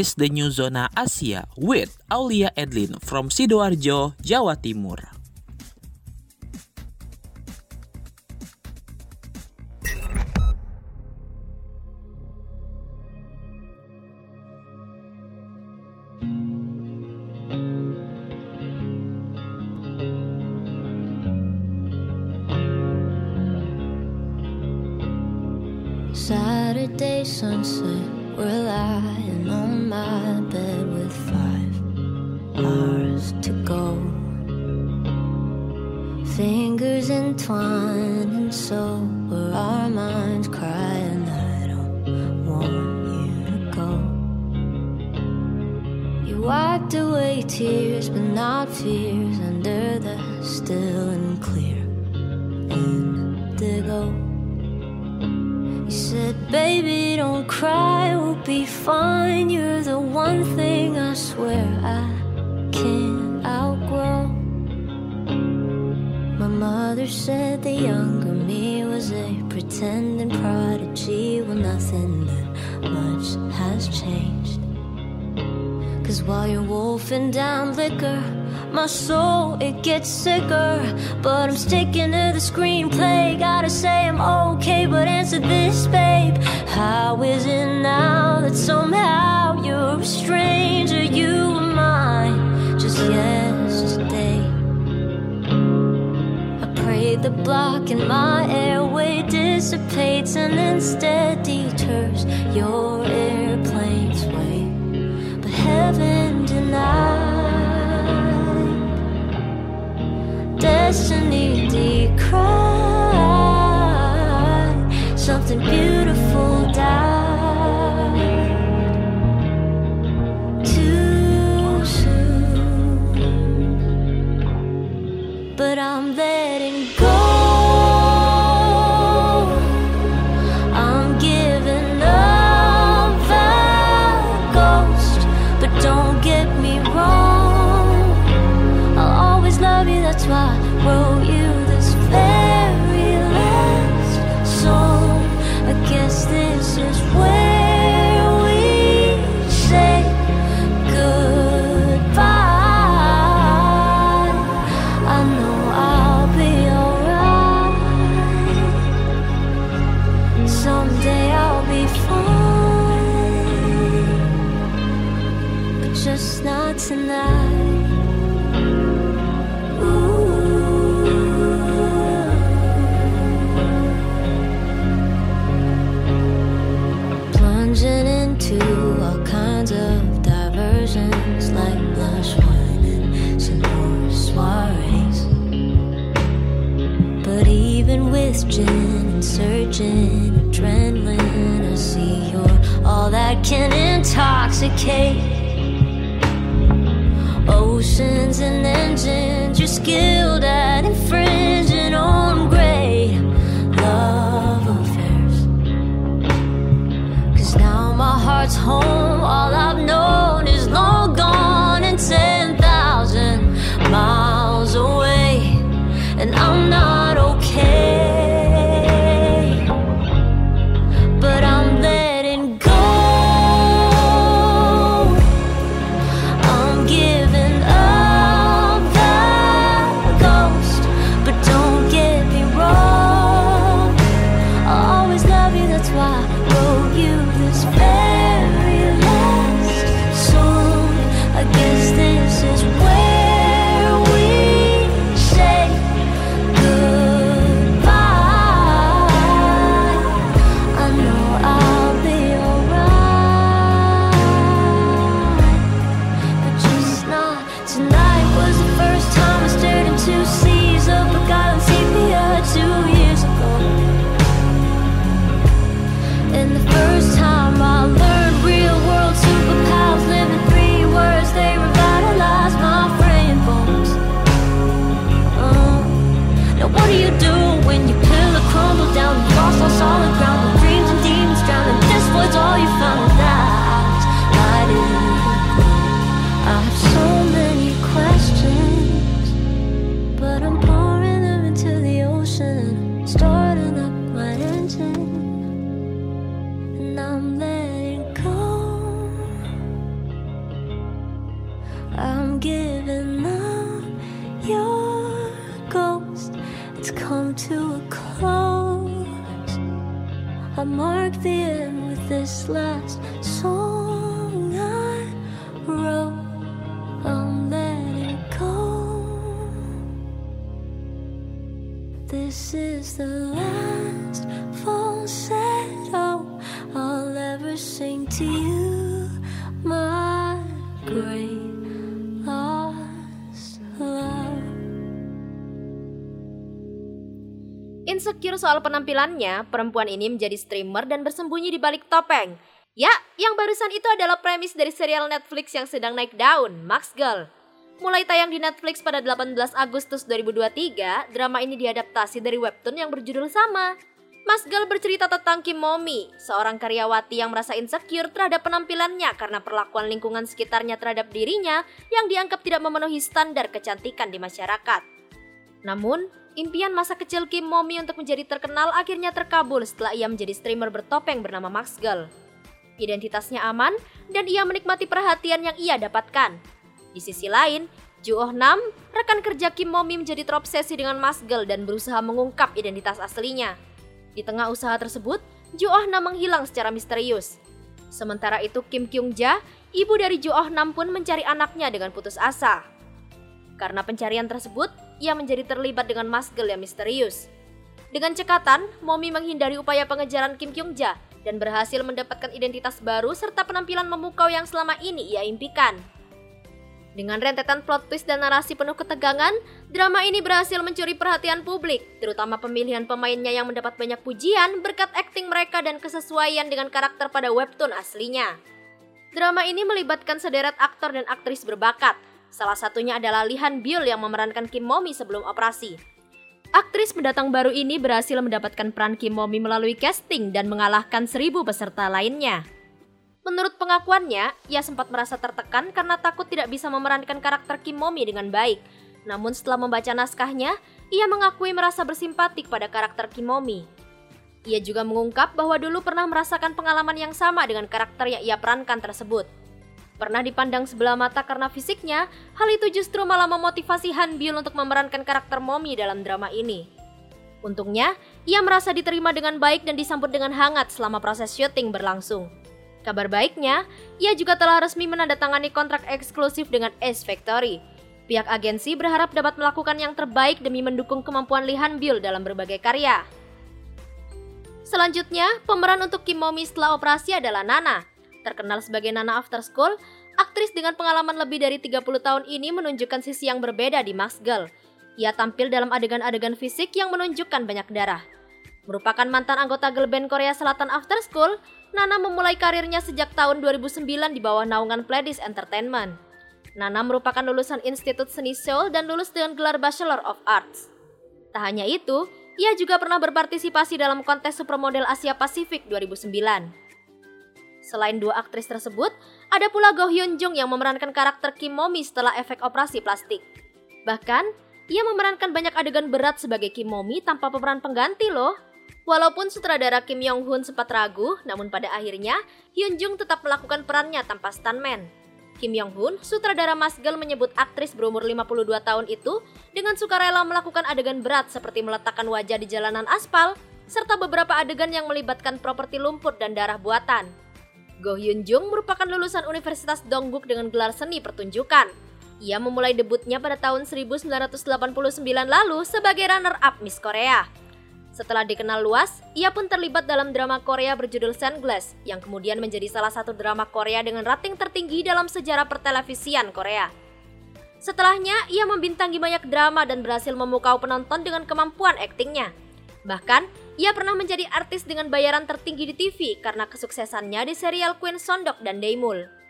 is the new zona Asia with Aulia Edlin from Sidoarjo, Jawa Timur. entwined and so were our minds crying I don't want you to go. You wiped away tears but not fears under the still and clear indigo. You said baby don't cry we'll be fine. You're the one thing I swear mother said the younger me was a pretending prodigy. Well, nothing that much has changed. Cause while you're wolfing down liquor, my soul, it gets sicker. But I'm sticking to the screenplay. Gotta say I'm okay, but answer this, babe. How is it now that somehow you're a stranger? You were mine just yet. the block and my airway dissipates and instead deters your airplane's way. But heaven denied, destiny decried, something beautiful. intoxicate. Oceans and engines, you're skilled at infringing on great love affairs. Cause now my heart's home, all I've known. Soal penampilannya, perempuan ini menjadi streamer dan bersembunyi di balik topeng. Ya, yang barusan itu adalah premis dari serial Netflix yang sedang naik daun, Max Girl. Mulai tayang di Netflix pada 18 Agustus 2023, drama ini diadaptasi dari webtoon yang berjudul sama. Mas Girl bercerita tentang Kim Momi, seorang karyawati yang merasa insecure terhadap penampilannya karena perlakuan lingkungan sekitarnya terhadap dirinya yang dianggap tidak memenuhi standar kecantikan di masyarakat. Namun, impian masa kecil Kim Momi untuk menjadi terkenal akhirnya terkabul setelah ia menjadi streamer bertopeng bernama Max Girl. Identitasnya aman dan ia menikmati perhatian yang ia dapatkan. Di sisi lain, Ju Oh Nam, rekan kerja Kim Momi menjadi terobsesi dengan Mas Girl dan berusaha mengungkap identitas aslinya. Di tengah usaha tersebut, Ju Oh Nam menghilang secara misterius. Sementara itu Kim Kyung Ja, ibu dari Ju Oh Nam pun mencari anaknya dengan putus asa. Karena pencarian tersebut, ia menjadi terlibat dengan Mas yang misterius. Dengan cekatan, Momi menghindari upaya pengejaran Kim Kyung Ja dan berhasil mendapatkan identitas baru serta penampilan memukau yang selama ini ia impikan. Dengan rentetan plot twist dan narasi penuh ketegangan, drama ini berhasil mencuri perhatian publik, terutama pemilihan pemainnya yang mendapat banyak pujian berkat akting mereka dan kesesuaian dengan karakter pada webtoon aslinya. Drama ini melibatkan sederet aktor dan aktris berbakat, salah satunya adalah Lee Han Byul yang memerankan Kim Momi sebelum operasi. Aktris pendatang baru ini berhasil mendapatkan peran Kim Momi melalui casting dan mengalahkan seribu peserta lainnya. Menurut pengakuannya, ia sempat merasa tertekan karena takut tidak bisa memerankan karakter Kim Momi dengan baik. Namun setelah membaca naskahnya, ia mengakui merasa bersimpati pada karakter Kim Momi. Ia juga mengungkap bahwa dulu pernah merasakan pengalaman yang sama dengan karakter yang ia perankan tersebut. Pernah dipandang sebelah mata karena fisiknya, hal itu justru malah memotivasi Han Byul untuk memerankan karakter Momi dalam drama ini. Untungnya, ia merasa diterima dengan baik dan disambut dengan hangat selama proses syuting berlangsung. Kabar baiknya, ia juga telah resmi menandatangani kontrak eksklusif dengan Ace Factory. Pihak agensi berharap dapat melakukan yang terbaik demi mendukung kemampuan Lee Han Byul dalam berbagai karya. Selanjutnya, pemeran untuk Kim Momi setelah operasi adalah Nana. Terkenal sebagai Nana After School, aktris dengan pengalaman lebih dari 30 tahun ini menunjukkan sisi yang berbeda di Max Girl. Ia tampil dalam adegan-adegan fisik yang menunjukkan banyak darah. Merupakan mantan anggota girl band Korea Selatan After School, Nana memulai karirnya sejak tahun 2009 di bawah naungan Pledis Entertainment. Nana merupakan lulusan Institut Seni Seoul dan lulus dengan gelar Bachelor of Arts. Tak hanya itu, ia juga pernah berpartisipasi dalam kontes Supermodel Asia Pasifik 2009. Selain dua aktris tersebut, ada pula Go Hyun Jung yang memerankan karakter Kim Momi setelah efek operasi plastik. Bahkan, ia memerankan banyak adegan berat sebagai Kim Momi tanpa pemeran pengganti loh. Walaupun sutradara Kim Yong Hun sempat ragu, namun pada akhirnya Hyun Jung tetap melakukan perannya tanpa stuntman. Kim Yong Hun, sutradara Mas Girl menyebut aktris berumur 52 tahun itu dengan sukarela melakukan adegan berat seperti meletakkan wajah di jalanan aspal, serta beberapa adegan yang melibatkan properti lumpur dan darah buatan. Go Hyun Jung merupakan lulusan Universitas Dongguk dengan gelar seni pertunjukan. Ia memulai debutnya pada tahun 1989 lalu sebagai runner-up Miss Korea. Setelah dikenal luas, ia pun terlibat dalam drama Korea berjudul Sunglass yang kemudian menjadi salah satu drama Korea dengan rating tertinggi dalam sejarah pertelevisian Korea. Setelahnya, ia membintangi banyak drama dan berhasil memukau penonton dengan kemampuan aktingnya. Bahkan, ia pernah menjadi artis dengan bayaran tertinggi di TV karena kesuksesannya di serial Queen Sondok dan Daemul.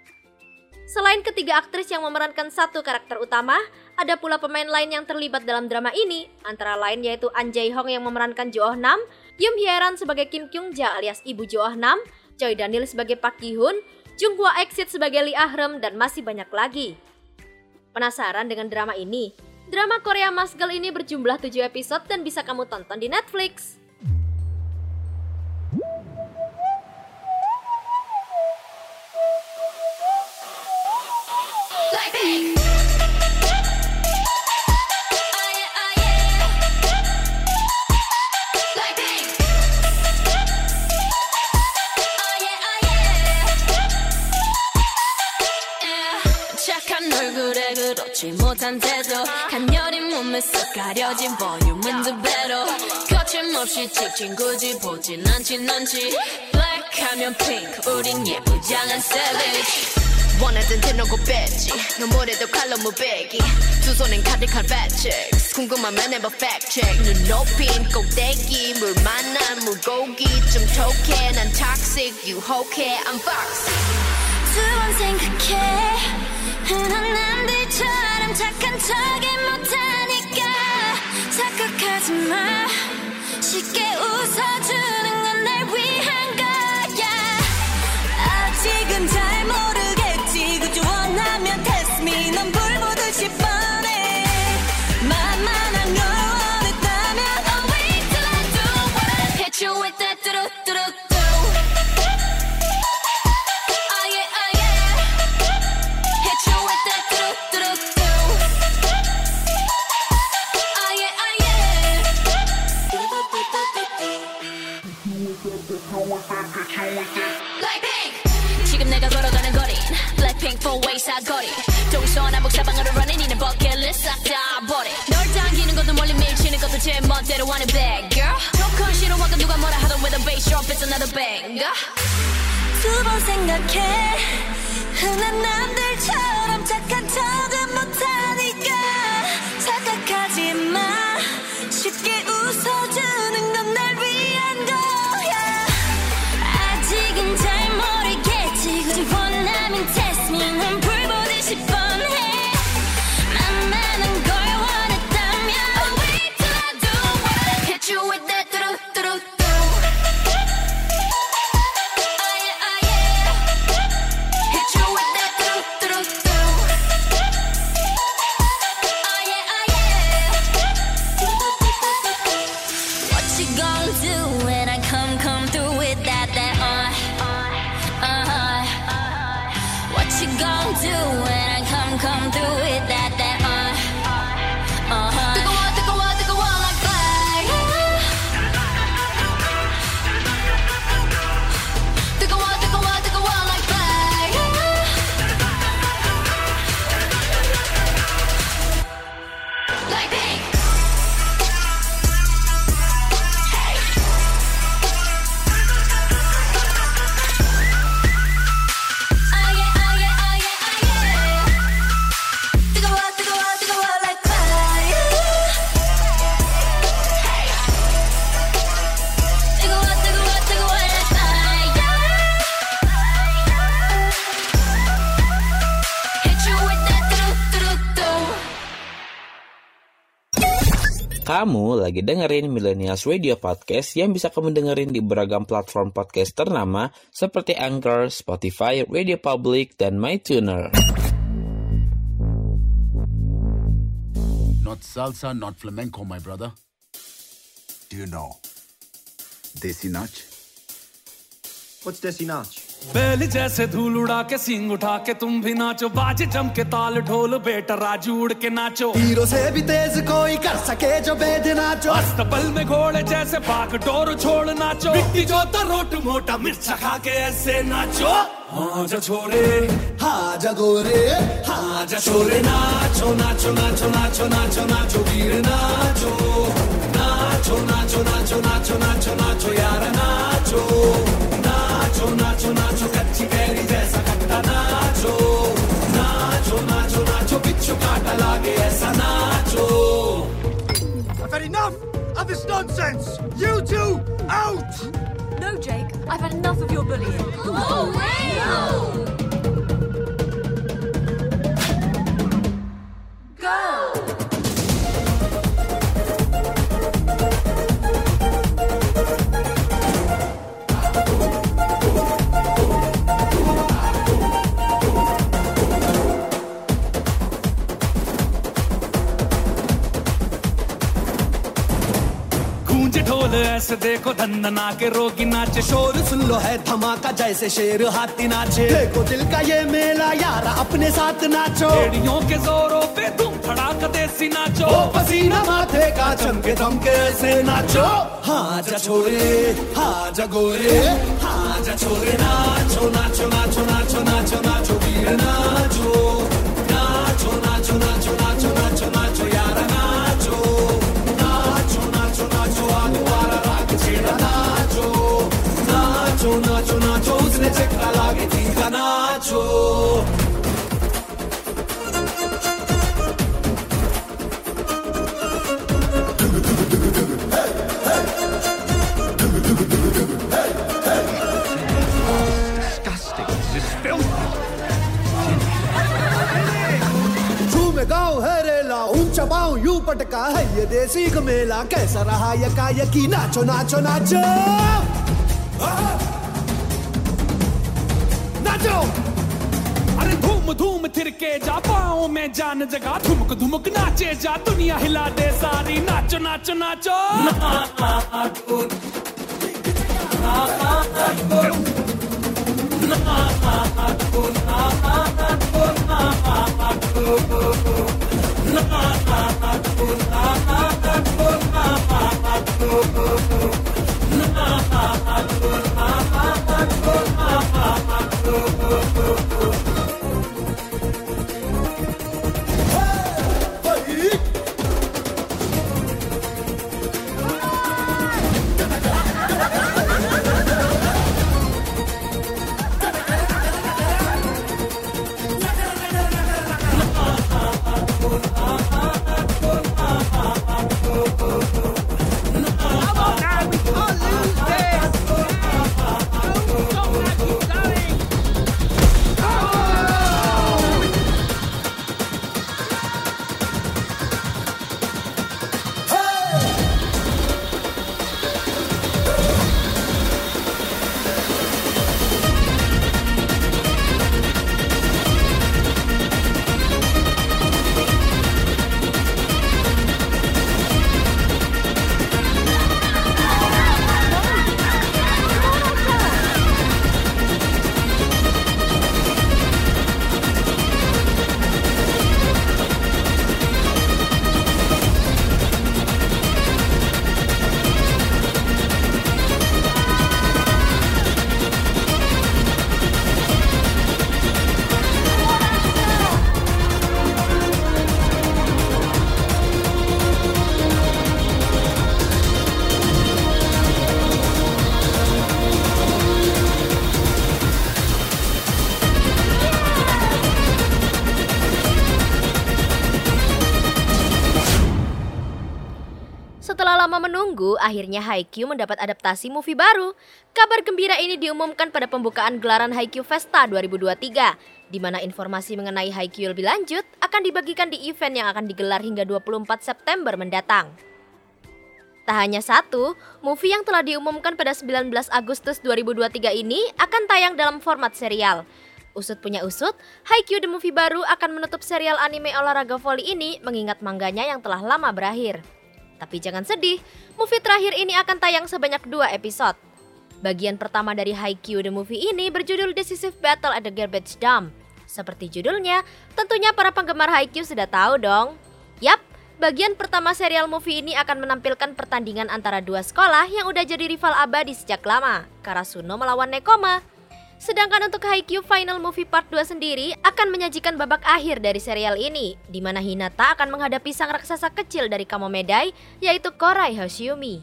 Selain ketiga aktris yang memerankan satu karakter utama, ada pula pemain lain yang terlibat dalam drama ini, antara lain yaitu An Jae Hong yang memerankan Jo Oh Nam, Yum Hyeran sebagai Kim Kyung Ja alias ibu Jo Oh Nam, Choi Daniel sebagai Park Gi Hun, Jung Hwa Exit sebagai Lee Ah Rem, dan masih banyak lagi. Penasaran dengan drama ini? Drama Korea Mas Girl ini berjumlah 7 episode dan bisa kamu tonton di Netflix. 착 얼굴에 그렇지 못한 태도 간녀린 몸에 쏙 가려진 볼륨은 두 배로. 거침없이 찍힌 굳이 보진 않진 않지. 블랙하면 핑크 우린 예쁘장한 savage. 원하던 대놓고 뺐지. 너무래도 칼로 무배기. 두 손엔 가득한 chicks 궁금하면 해봐 check. 눈 높인 꼭대기. 물 만난 물고기. 좀 톡해. 난 toxic 유혹해. I'm foxy. 두번 생각해. 흔한 남들 처럼 착한 척이 못하니까 착각하지 마. 쉽게 웃어주는 건 날 위한 Blackpink. 지금 내가 걸어가는 거린 Blackpink four way 사거리 동서남북 사방으로 running 이는 버킷리스트 싹다 버리 널 당기는 것도 멀리 밀치는 것도 제 멋대로 하는 bad girl 조건 싫어하고 누가 뭐라 하던 with a bass drop it's another banger 두 번 생각해 흔한 남들처럼 착한 척은 lagi dengerin Millennials Radio Podcast yang bisa kamu dengerin di beragam platform podcast ternama seperti Anchor, Spotify, Radio Public, dan MyTuner. Not salsa, not flamenco, my brother. Do you know Desi Nach? What's Desi Nach? बैल जैसे धूल उड़ा के सिंग उठा के तुम भी नाचो बाज जम के ताल ढोल बेटा राजू उड़ के नाचो हीरो से भी तेज कोई कर सके जो बेद नाचो अस्तबल में घोड़े जैसे पाक डोर छोड़ नाचो मिट्टी जो तो रोट मोटा मिर्च खा के ऐसे नाचो हाँ जा छोरे हाँ जा गोरे हाँ जा छोरे नाचो नाचो नाचो नाचो नाचो नाचो वीर नाचो नाचो नाचो नाचो नाचो नाचो नाचो यार नाचो I've had enough of this nonsense. You two out. No, Jake. I've had enough of your bullying. Oh, no. ढोल ऐसे देखो धन्ना के रोगी नाचे। शोर सुन लो है धमाका जैसे शेर हाथी नाचे। देखो दिल का ये मेला यार अपने साथ नाचो। एड़ियों के जोरों पे तुम धड़ाका देसी नाचो। ओ पसीना माथे का चमके धमके ऐसे नाचो। हाँ जा छोरे हाँ जा गोरे हाँ जा छोरे नाचो नाचो नाचो नाचो नाचो नाचो वीर नाचो। Tour. चबाऊं यू पटका है ये देसी मेला। कैसा रहा यका यकी नाचो नाचो नाचो। जा पाओ में जान जगा, धुमक धुमक नाचे जा, दुनिया हिला दे सारी, नाचो नाचो नाचो। Setelah akhirnya Haikyuu mendapat adaptasi movie baru. Kabar gembira ini diumumkan pada pembukaan gelaran Haikyuu Festa 2023, di mana informasi mengenai Haikyuu lebih lanjut akan dibagikan di event yang akan digelar hingga 24 September mendatang. Tak hanya satu, movie yang telah diumumkan pada 19 Agustus 2023 ini akan tayang dalam format serial. Usut punya usut, Haikyuu The Movie baru akan menutup serial anime olahraga voli ini mengingat mangganya yang telah lama berakhir. Tapi jangan sedih, movie terakhir ini akan tayang sebanyak dua episode. Bagian pertama dari Haikyuu The Movie ini berjudul Decisive Battle at the Garbage Dump. Seperti judulnya, tentunya para penggemar Haikyuu sudah tahu dong. Yap, bagian pertama serial movie ini akan menampilkan pertandingan antara dua sekolah yang udah jadi rival abadi sejak lama, Karasuno melawan Nekoma. Sedangkan untuk Haikyuu Final Movie Part 2 sendiri akan menyajikan babak akhir dari serial ini, di mana Hinata akan menghadapi sang raksasa kecil dari Kamomedai, yaitu Korai Hoshiumi.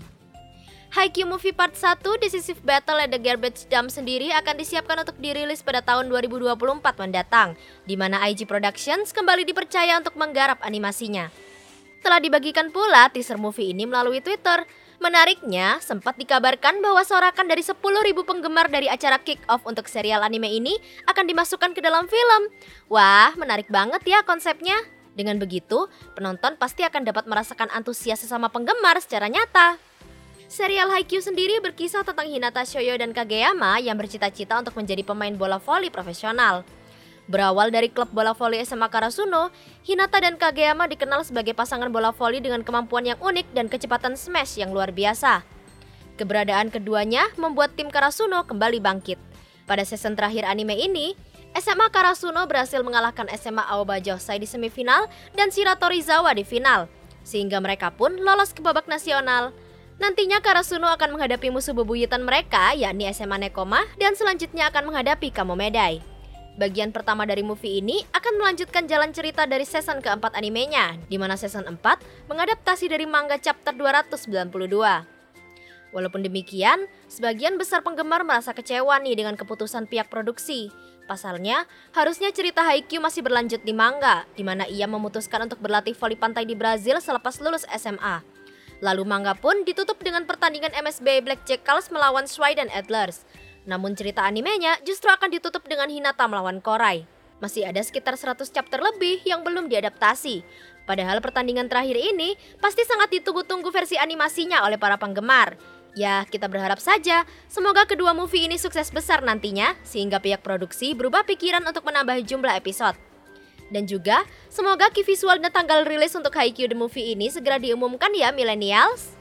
Haikyuu Movie Part 1 Decisive Battle at the Garbage Dump sendiri akan disiapkan untuk dirilis pada tahun 2024 mendatang, di mana IG Productions kembali dipercaya untuk menggarap animasinya. Telah dibagikan pula teaser movie ini melalui Twitter. Menariknya, sempat dikabarkan bahwa sorakan dari 10.000 penggemar dari acara kick-off untuk serial anime ini akan dimasukkan ke dalam film. Wah, menarik banget ya konsepnya. Dengan begitu, penonton pasti akan dapat merasakan antusias sesama penggemar secara nyata. Serial Haikyuu sendiri berkisah tentang Hinata Shoyo dan Kageyama yang bercita-cita untuk menjadi pemain bola voli profesional. Berawal dari klub bola voli SMA Karasuno, Hinata dan Kageyama dikenal sebagai pasangan bola voli dengan kemampuan yang unik dan kecepatan smash yang luar biasa. Keberadaan keduanya membuat tim Karasuno kembali bangkit. Pada season terakhir anime ini, SMA Karasuno berhasil mengalahkan SMA Aoba Josai di semifinal dan Shirato Rizawa di final, sehingga mereka pun lolos ke babak nasional. Nantinya Karasuno akan menghadapi musuh bebuyutan mereka, yakni SMA Nekoma, dan selanjutnya akan menghadapi Kamomedai. Bagian pertama dari movie ini akan melanjutkan jalan cerita dari season keempat animenya, di mana season 4 mengadaptasi dari manga chapter 292. Walaupun demikian, sebagian besar penggemar merasa kecewa nih dengan keputusan pihak produksi. Pasalnya, harusnya cerita Haikyuu masih berlanjut di manga, di mana ia memutuskan untuk berlatih voli pantai di Brazil selepas lulus SMA. Lalu manga pun ditutup dengan pertandingan MSB Black Jackals melawan Sweden Adlers. Namun cerita animenya justru akan ditutup dengan Hinata melawan Korai. Masih ada sekitar 100 chapter lebih yang belum diadaptasi. Padahal pertandingan terakhir ini pasti sangat ditunggu-tunggu versi animasinya oleh para penggemar. Ya, kita berharap saja semoga kedua movie ini sukses besar nantinya sehingga pihak produksi berubah pikiran untuk menambah jumlah episode. Dan juga, semoga key visual dan tanggal rilis untuk Haikyuu The Movie ini segera diumumkan ya millennials.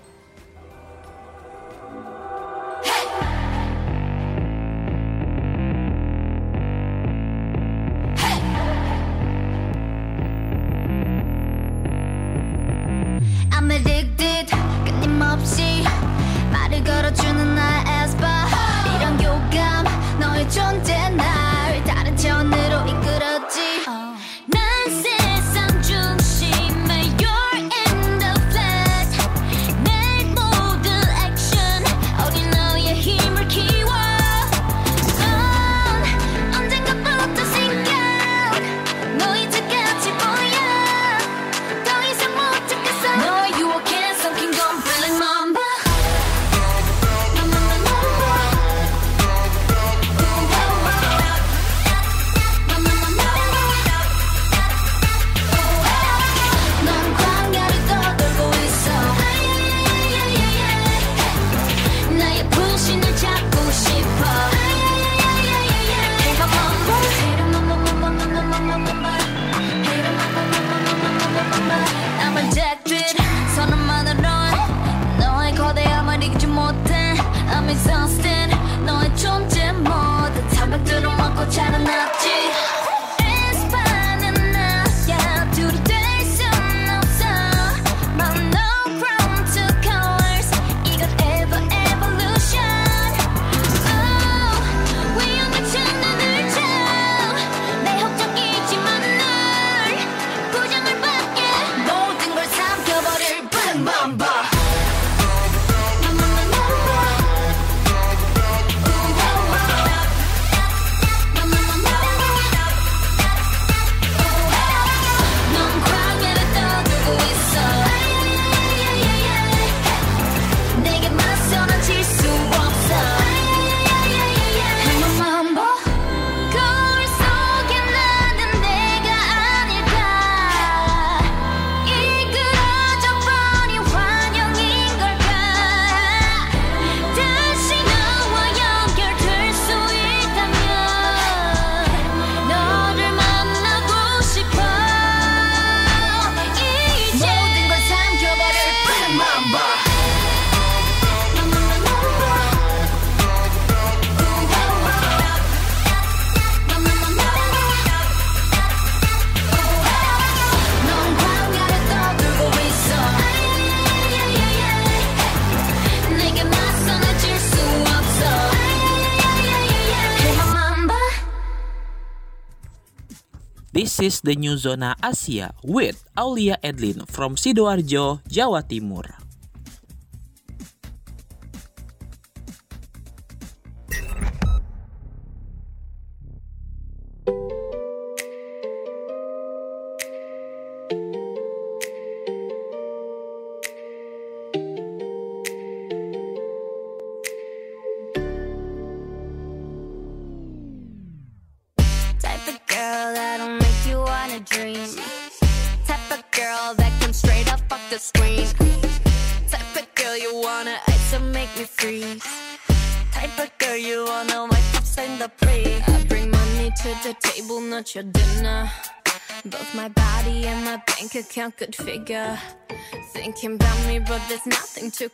Is the new Zona Asia with Aulia Edlin from Sidoarjo, Jawa Timur.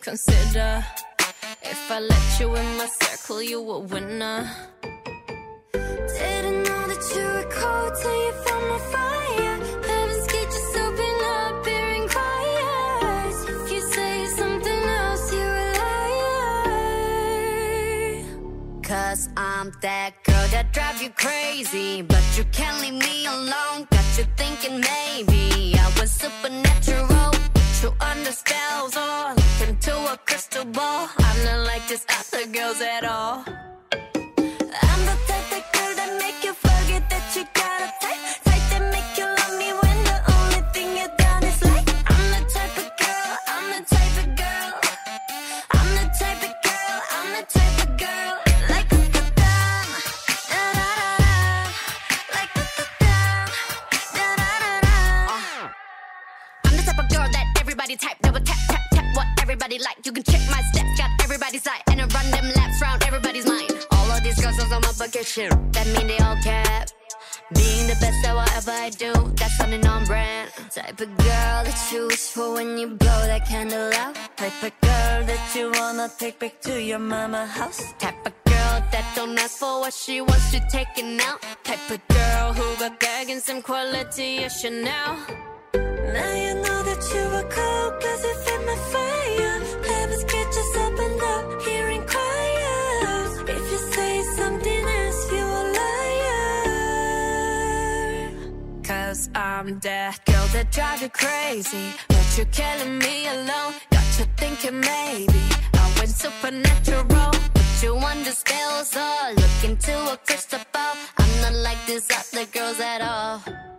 Consider. If I let you in my circle, you a winner. Didn't know that you were cold till you found my fire. Heaven's gate just open up, hearing choirs. If you say something else, you're a liar. Cause I'm that girl that drive you crazy. But you can't leave me alone. Got you thinking maybe I was supernatural. Put you under spells or look into a crystal ball. I'm not like these other girls at all. On shit, that mean they all cap. Being the best at whatever I do, that's something on brand. Type of girl that you wish for when you blow that candle out. Type of girl that you wanna take back to your mama house. Type of girl that don't ask for what she wants, you taking out. Type of girl who got gag and some quality, yes, Chanel. Now you know that you were cold cause you fit my fire Heaven's gate just opened up, hearing choirs If you say something Cause I'm that girl that drive you crazy. But you're killing me alone. Got you thinking maybe I went supernatural. But you under spells or look into a crystal ball. I'm not like these other girls at all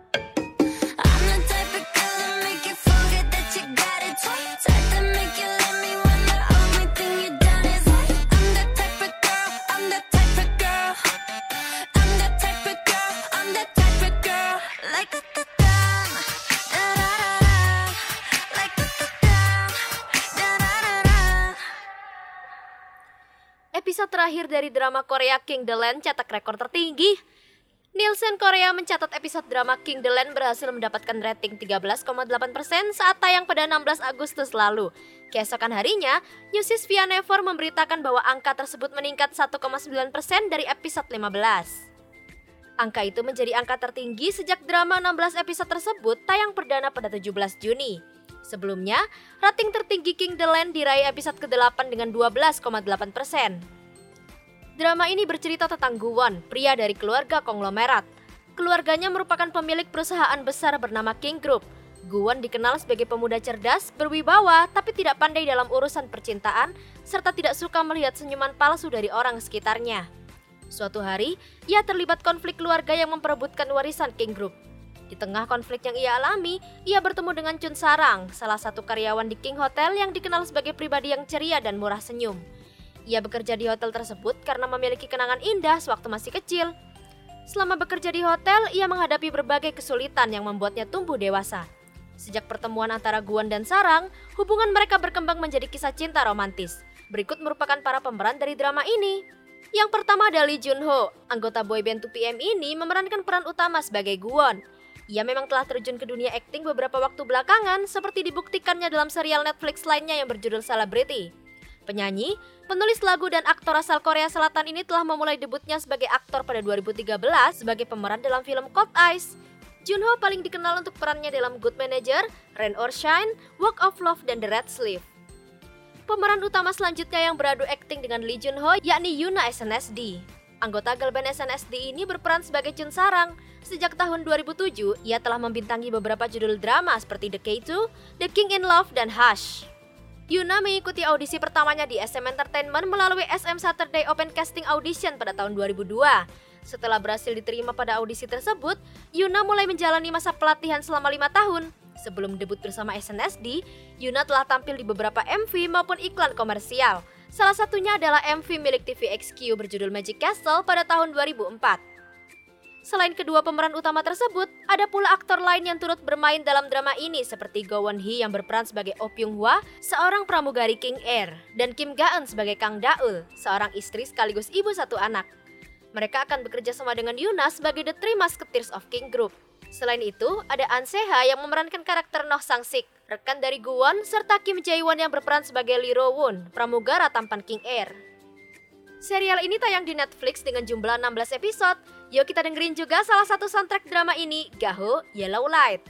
Episode terakhir dari drama Korea King the Land cetak rekor tertinggi. Nielsen Korea mencatat episode drama King the Land berhasil mendapatkan rating 13,8% saat tayang pada 16 Agustus lalu. Keesokan harinya, Newsis via Never memberitakan bahwa angka tersebut meningkat 1,9% dari episode 15. Angka itu menjadi angka tertinggi sejak drama 16 episode tersebut tayang perdana pada 17 Juni. Sebelumnya, rating tertinggi King the Land diraih episode ke-8 dengan 12,8%. Drama ini bercerita tentang Guwon, pria dari keluarga konglomerat. Keluarganya merupakan pemilik perusahaan besar bernama King Group. Guwon dikenal sebagai pemuda cerdas, berwibawa, tapi tidak pandai dalam urusan percintaan, serta tidak suka melihat senyuman palsu dari orang sekitarnya. Suatu hari, ia terlibat konflik keluarga yang memperebutkan warisan King Group. Di tengah konflik yang ia alami, ia bertemu dengan Chun Sarang, salah satu karyawan di King Hotel yang dikenal sebagai pribadi yang ceria dan murah senyum. Ia bekerja di hotel tersebut karena memiliki kenangan indah sewaktu masih kecil. Selama bekerja di hotel, ia menghadapi berbagai kesulitan yang membuatnya tumbuh dewasa. Sejak pertemuan antara Guan dan Sarang, hubungan mereka berkembang menjadi kisah cinta romantis. Berikut merupakan para pemeran dari drama ini. Yang pertama ada Lee Jun Ho. Anggota boyband 2PM ini memerankan peran utama sebagai Guwon. Ia memang telah terjun ke dunia akting beberapa waktu belakangan seperti dibuktikannya dalam serial Netflix lainnya yang berjudul Celebrity. Penyanyi, penulis lagu dan aktor asal Korea Selatan ini telah memulai debutnya sebagai aktor pada 2013 sebagai pemeran dalam film Cold Eyes. Junho paling dikenal untuk perannya dalam Good Manager, Rain or Shine, Walk of Love, dan The Red Sleeve. Pemeran utama selanjutnya yang beradu akting dengan Lee Jun Ho yakni Yuna SNSD. anggota girl band SNSD ini berperan sebagai Chun Sarang. Sejak tahun 2007, ia telah membintangi beberapa judul drama seperti The K2, The King in Love, dan Hush. Yuna mengikuti audisi pertamanya di SM Entertainment melalui SM Saturday Open Casting Audition pada tahun 2002. Setelah berhasil diterima pada audisi tersebut, Yuna mulai menjalani masa pelatihan selama lima tahun. Sebelum debut bersama SNSD, Yuna telah tampil di beberapa MV maupun iklan komersial. Salah satunya adalah MV milik TVXQ berjudul Magic Castle pada tahun 2004. Selain kedua pemeran utama tersebut, ada pula aktor lain yang turut bermain dalam drama ini seperti Go Won Hee yang berperan sebagai Oh Pyung Hwa, seorang pramugari King Air, dan Kim Ga Eun sebagai Kang Daul, seorang istri sekaligus ibu satu anak. Mereka akan bekerja sama dengan Yuna sebagai The Three Musketeers of King Group. Selain itu, ada An Seha yang memerankan karakter Noh Sang Sik, rekan dari Guwon, serta Kim Jae Won yang berperan sebagai Lee Ro Woon, pramugara tampan King Air. Serial ini tayang di Netflix dengan jumlah 16 episode. Yuk kita dengerin juga salah satu soundtrack drama ini, Gaho Yellow Light.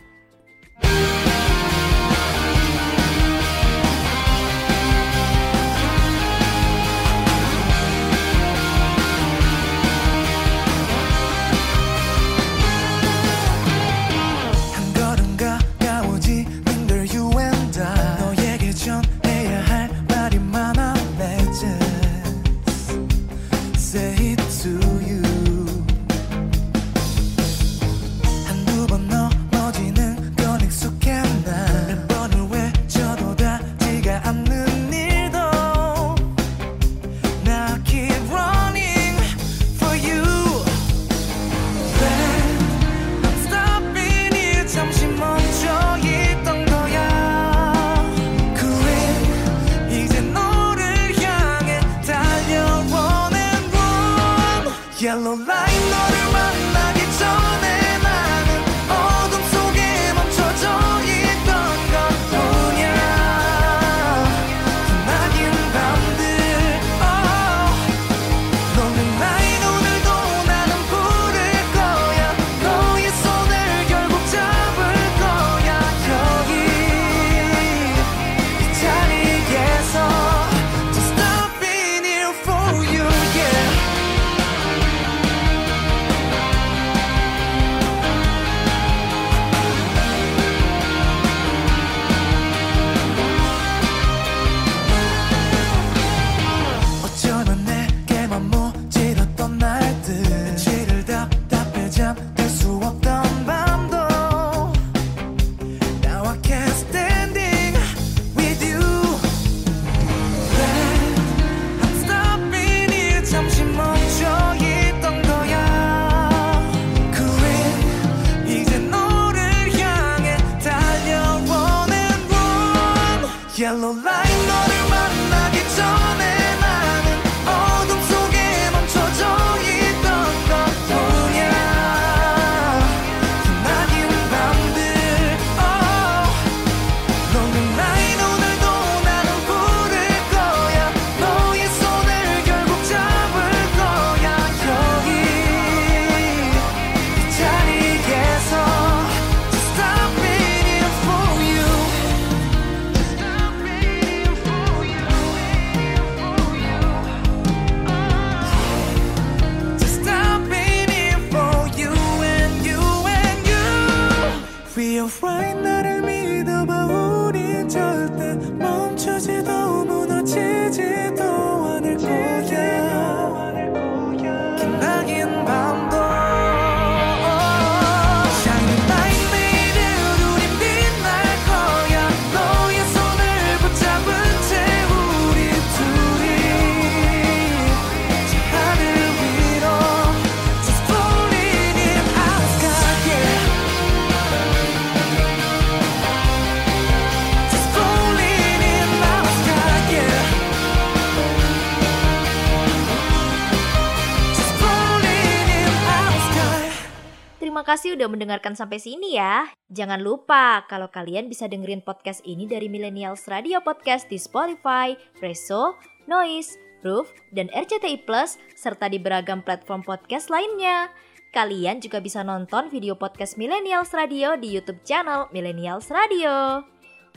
Kasih udah mendengarkan sampai sini ya. Jangan lupa kalau kalian bisa dengerin podcast ini dari Millennials Radio Podcast di Spotify, Reso, Noise, Roof, dan RCTI Plus, serta di beragam platform podcast lainnya. Kalian juga bisa nonton video podcast Millennials Radio di YouTube channel Millennials Radio.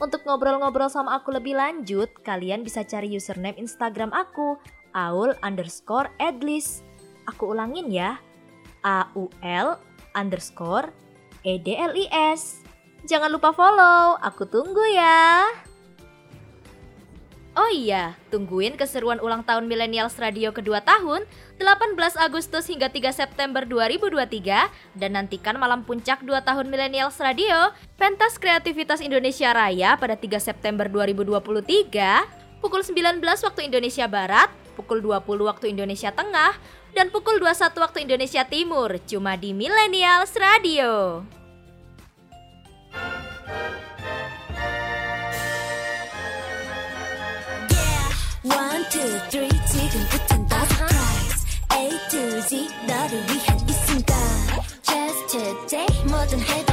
Untuk ngobrol-ngobrol sama aku lebih lanjut, kalian bisa cari username Instagram aku, aul underscore adlis. Aku ulangin ya. A-U-L underscore E-D-L-I-S. Jangan lupa follow, aku tunggu ya. Oh iya, tungguin keseruan ulang tahun Millennials Radio kedua tahun 18 Agustus hingga 3 September 2023 dan nantikan malam puncak 2 tahun Millennials Radio Pentas Kreativitas Indonesia Raya pada 3 September 2023 pukul 19 waktu Indonesia Barat, pukul 20 waktu Indonesia Tengah, dan pukul 21 waktu Indonesia Timur cuma di Millennials Radio. One, two, three, 지금부턴 다 surprise A to Z 너를 위한 이 순간 Just today 뭐든 해도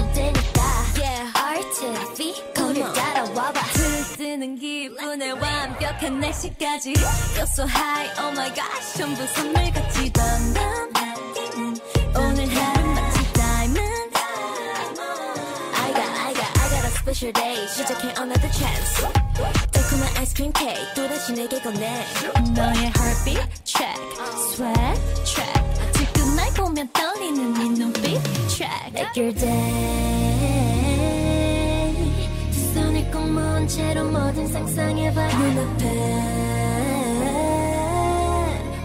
들뜨는 기분에 완벽한 날씨까지 Feel so high, oh my gosh 전부 선물같이 덤덤 오늘 하루 마치 diamond I got, I got, I got a special day 시작해 another chance 달콤한 아이스크림 케이크 또다시 내게 건네 너의 heartbeat check sweat check 지금 날 보면 떨리는 네 눈빛 check Take your day 두 꼭 모은 채로 뭐든 상상해봐. 눈앞에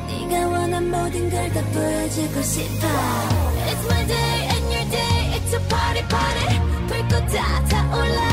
네가 원한 모든 걸 다 보여주고 싶어. It's my day and your day. It's a party party. 불꽃 다 타올라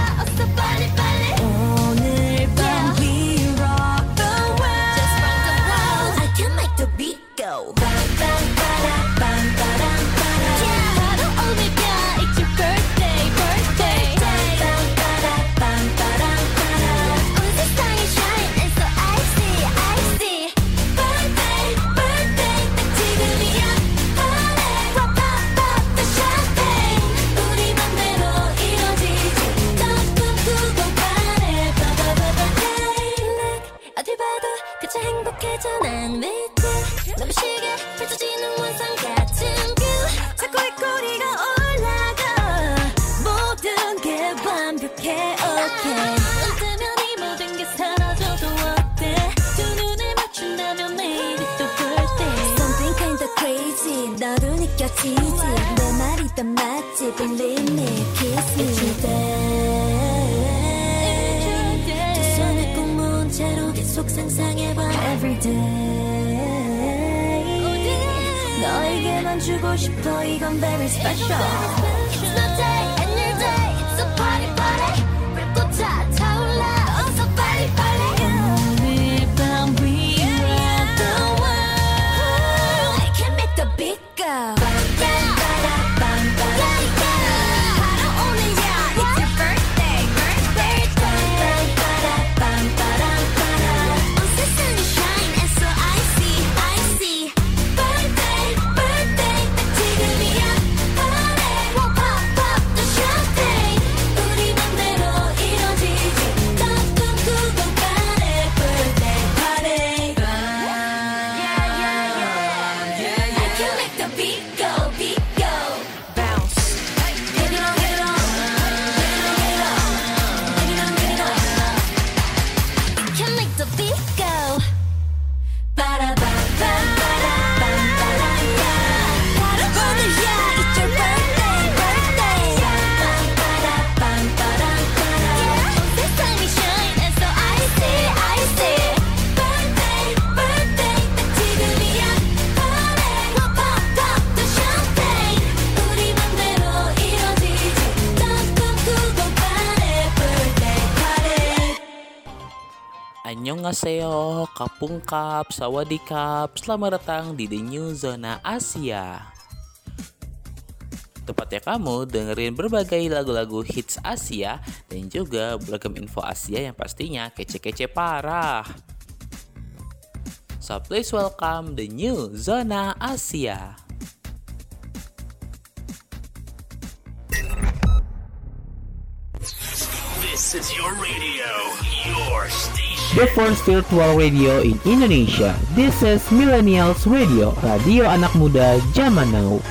Annyeonghaseyo, Kapungkap, Sawadikap, selamat datang di The New Zona Asia. Tepatnya kamu dengerin berbagai lagu-lagu hits Asia dan juga beragam info Asia yang pastinya kece-kece parah. So please welcome The New Zona Asia. This is your radio. The first virtual radio in Indonesia. This is Millennials Radio, radio anak muda zaman now.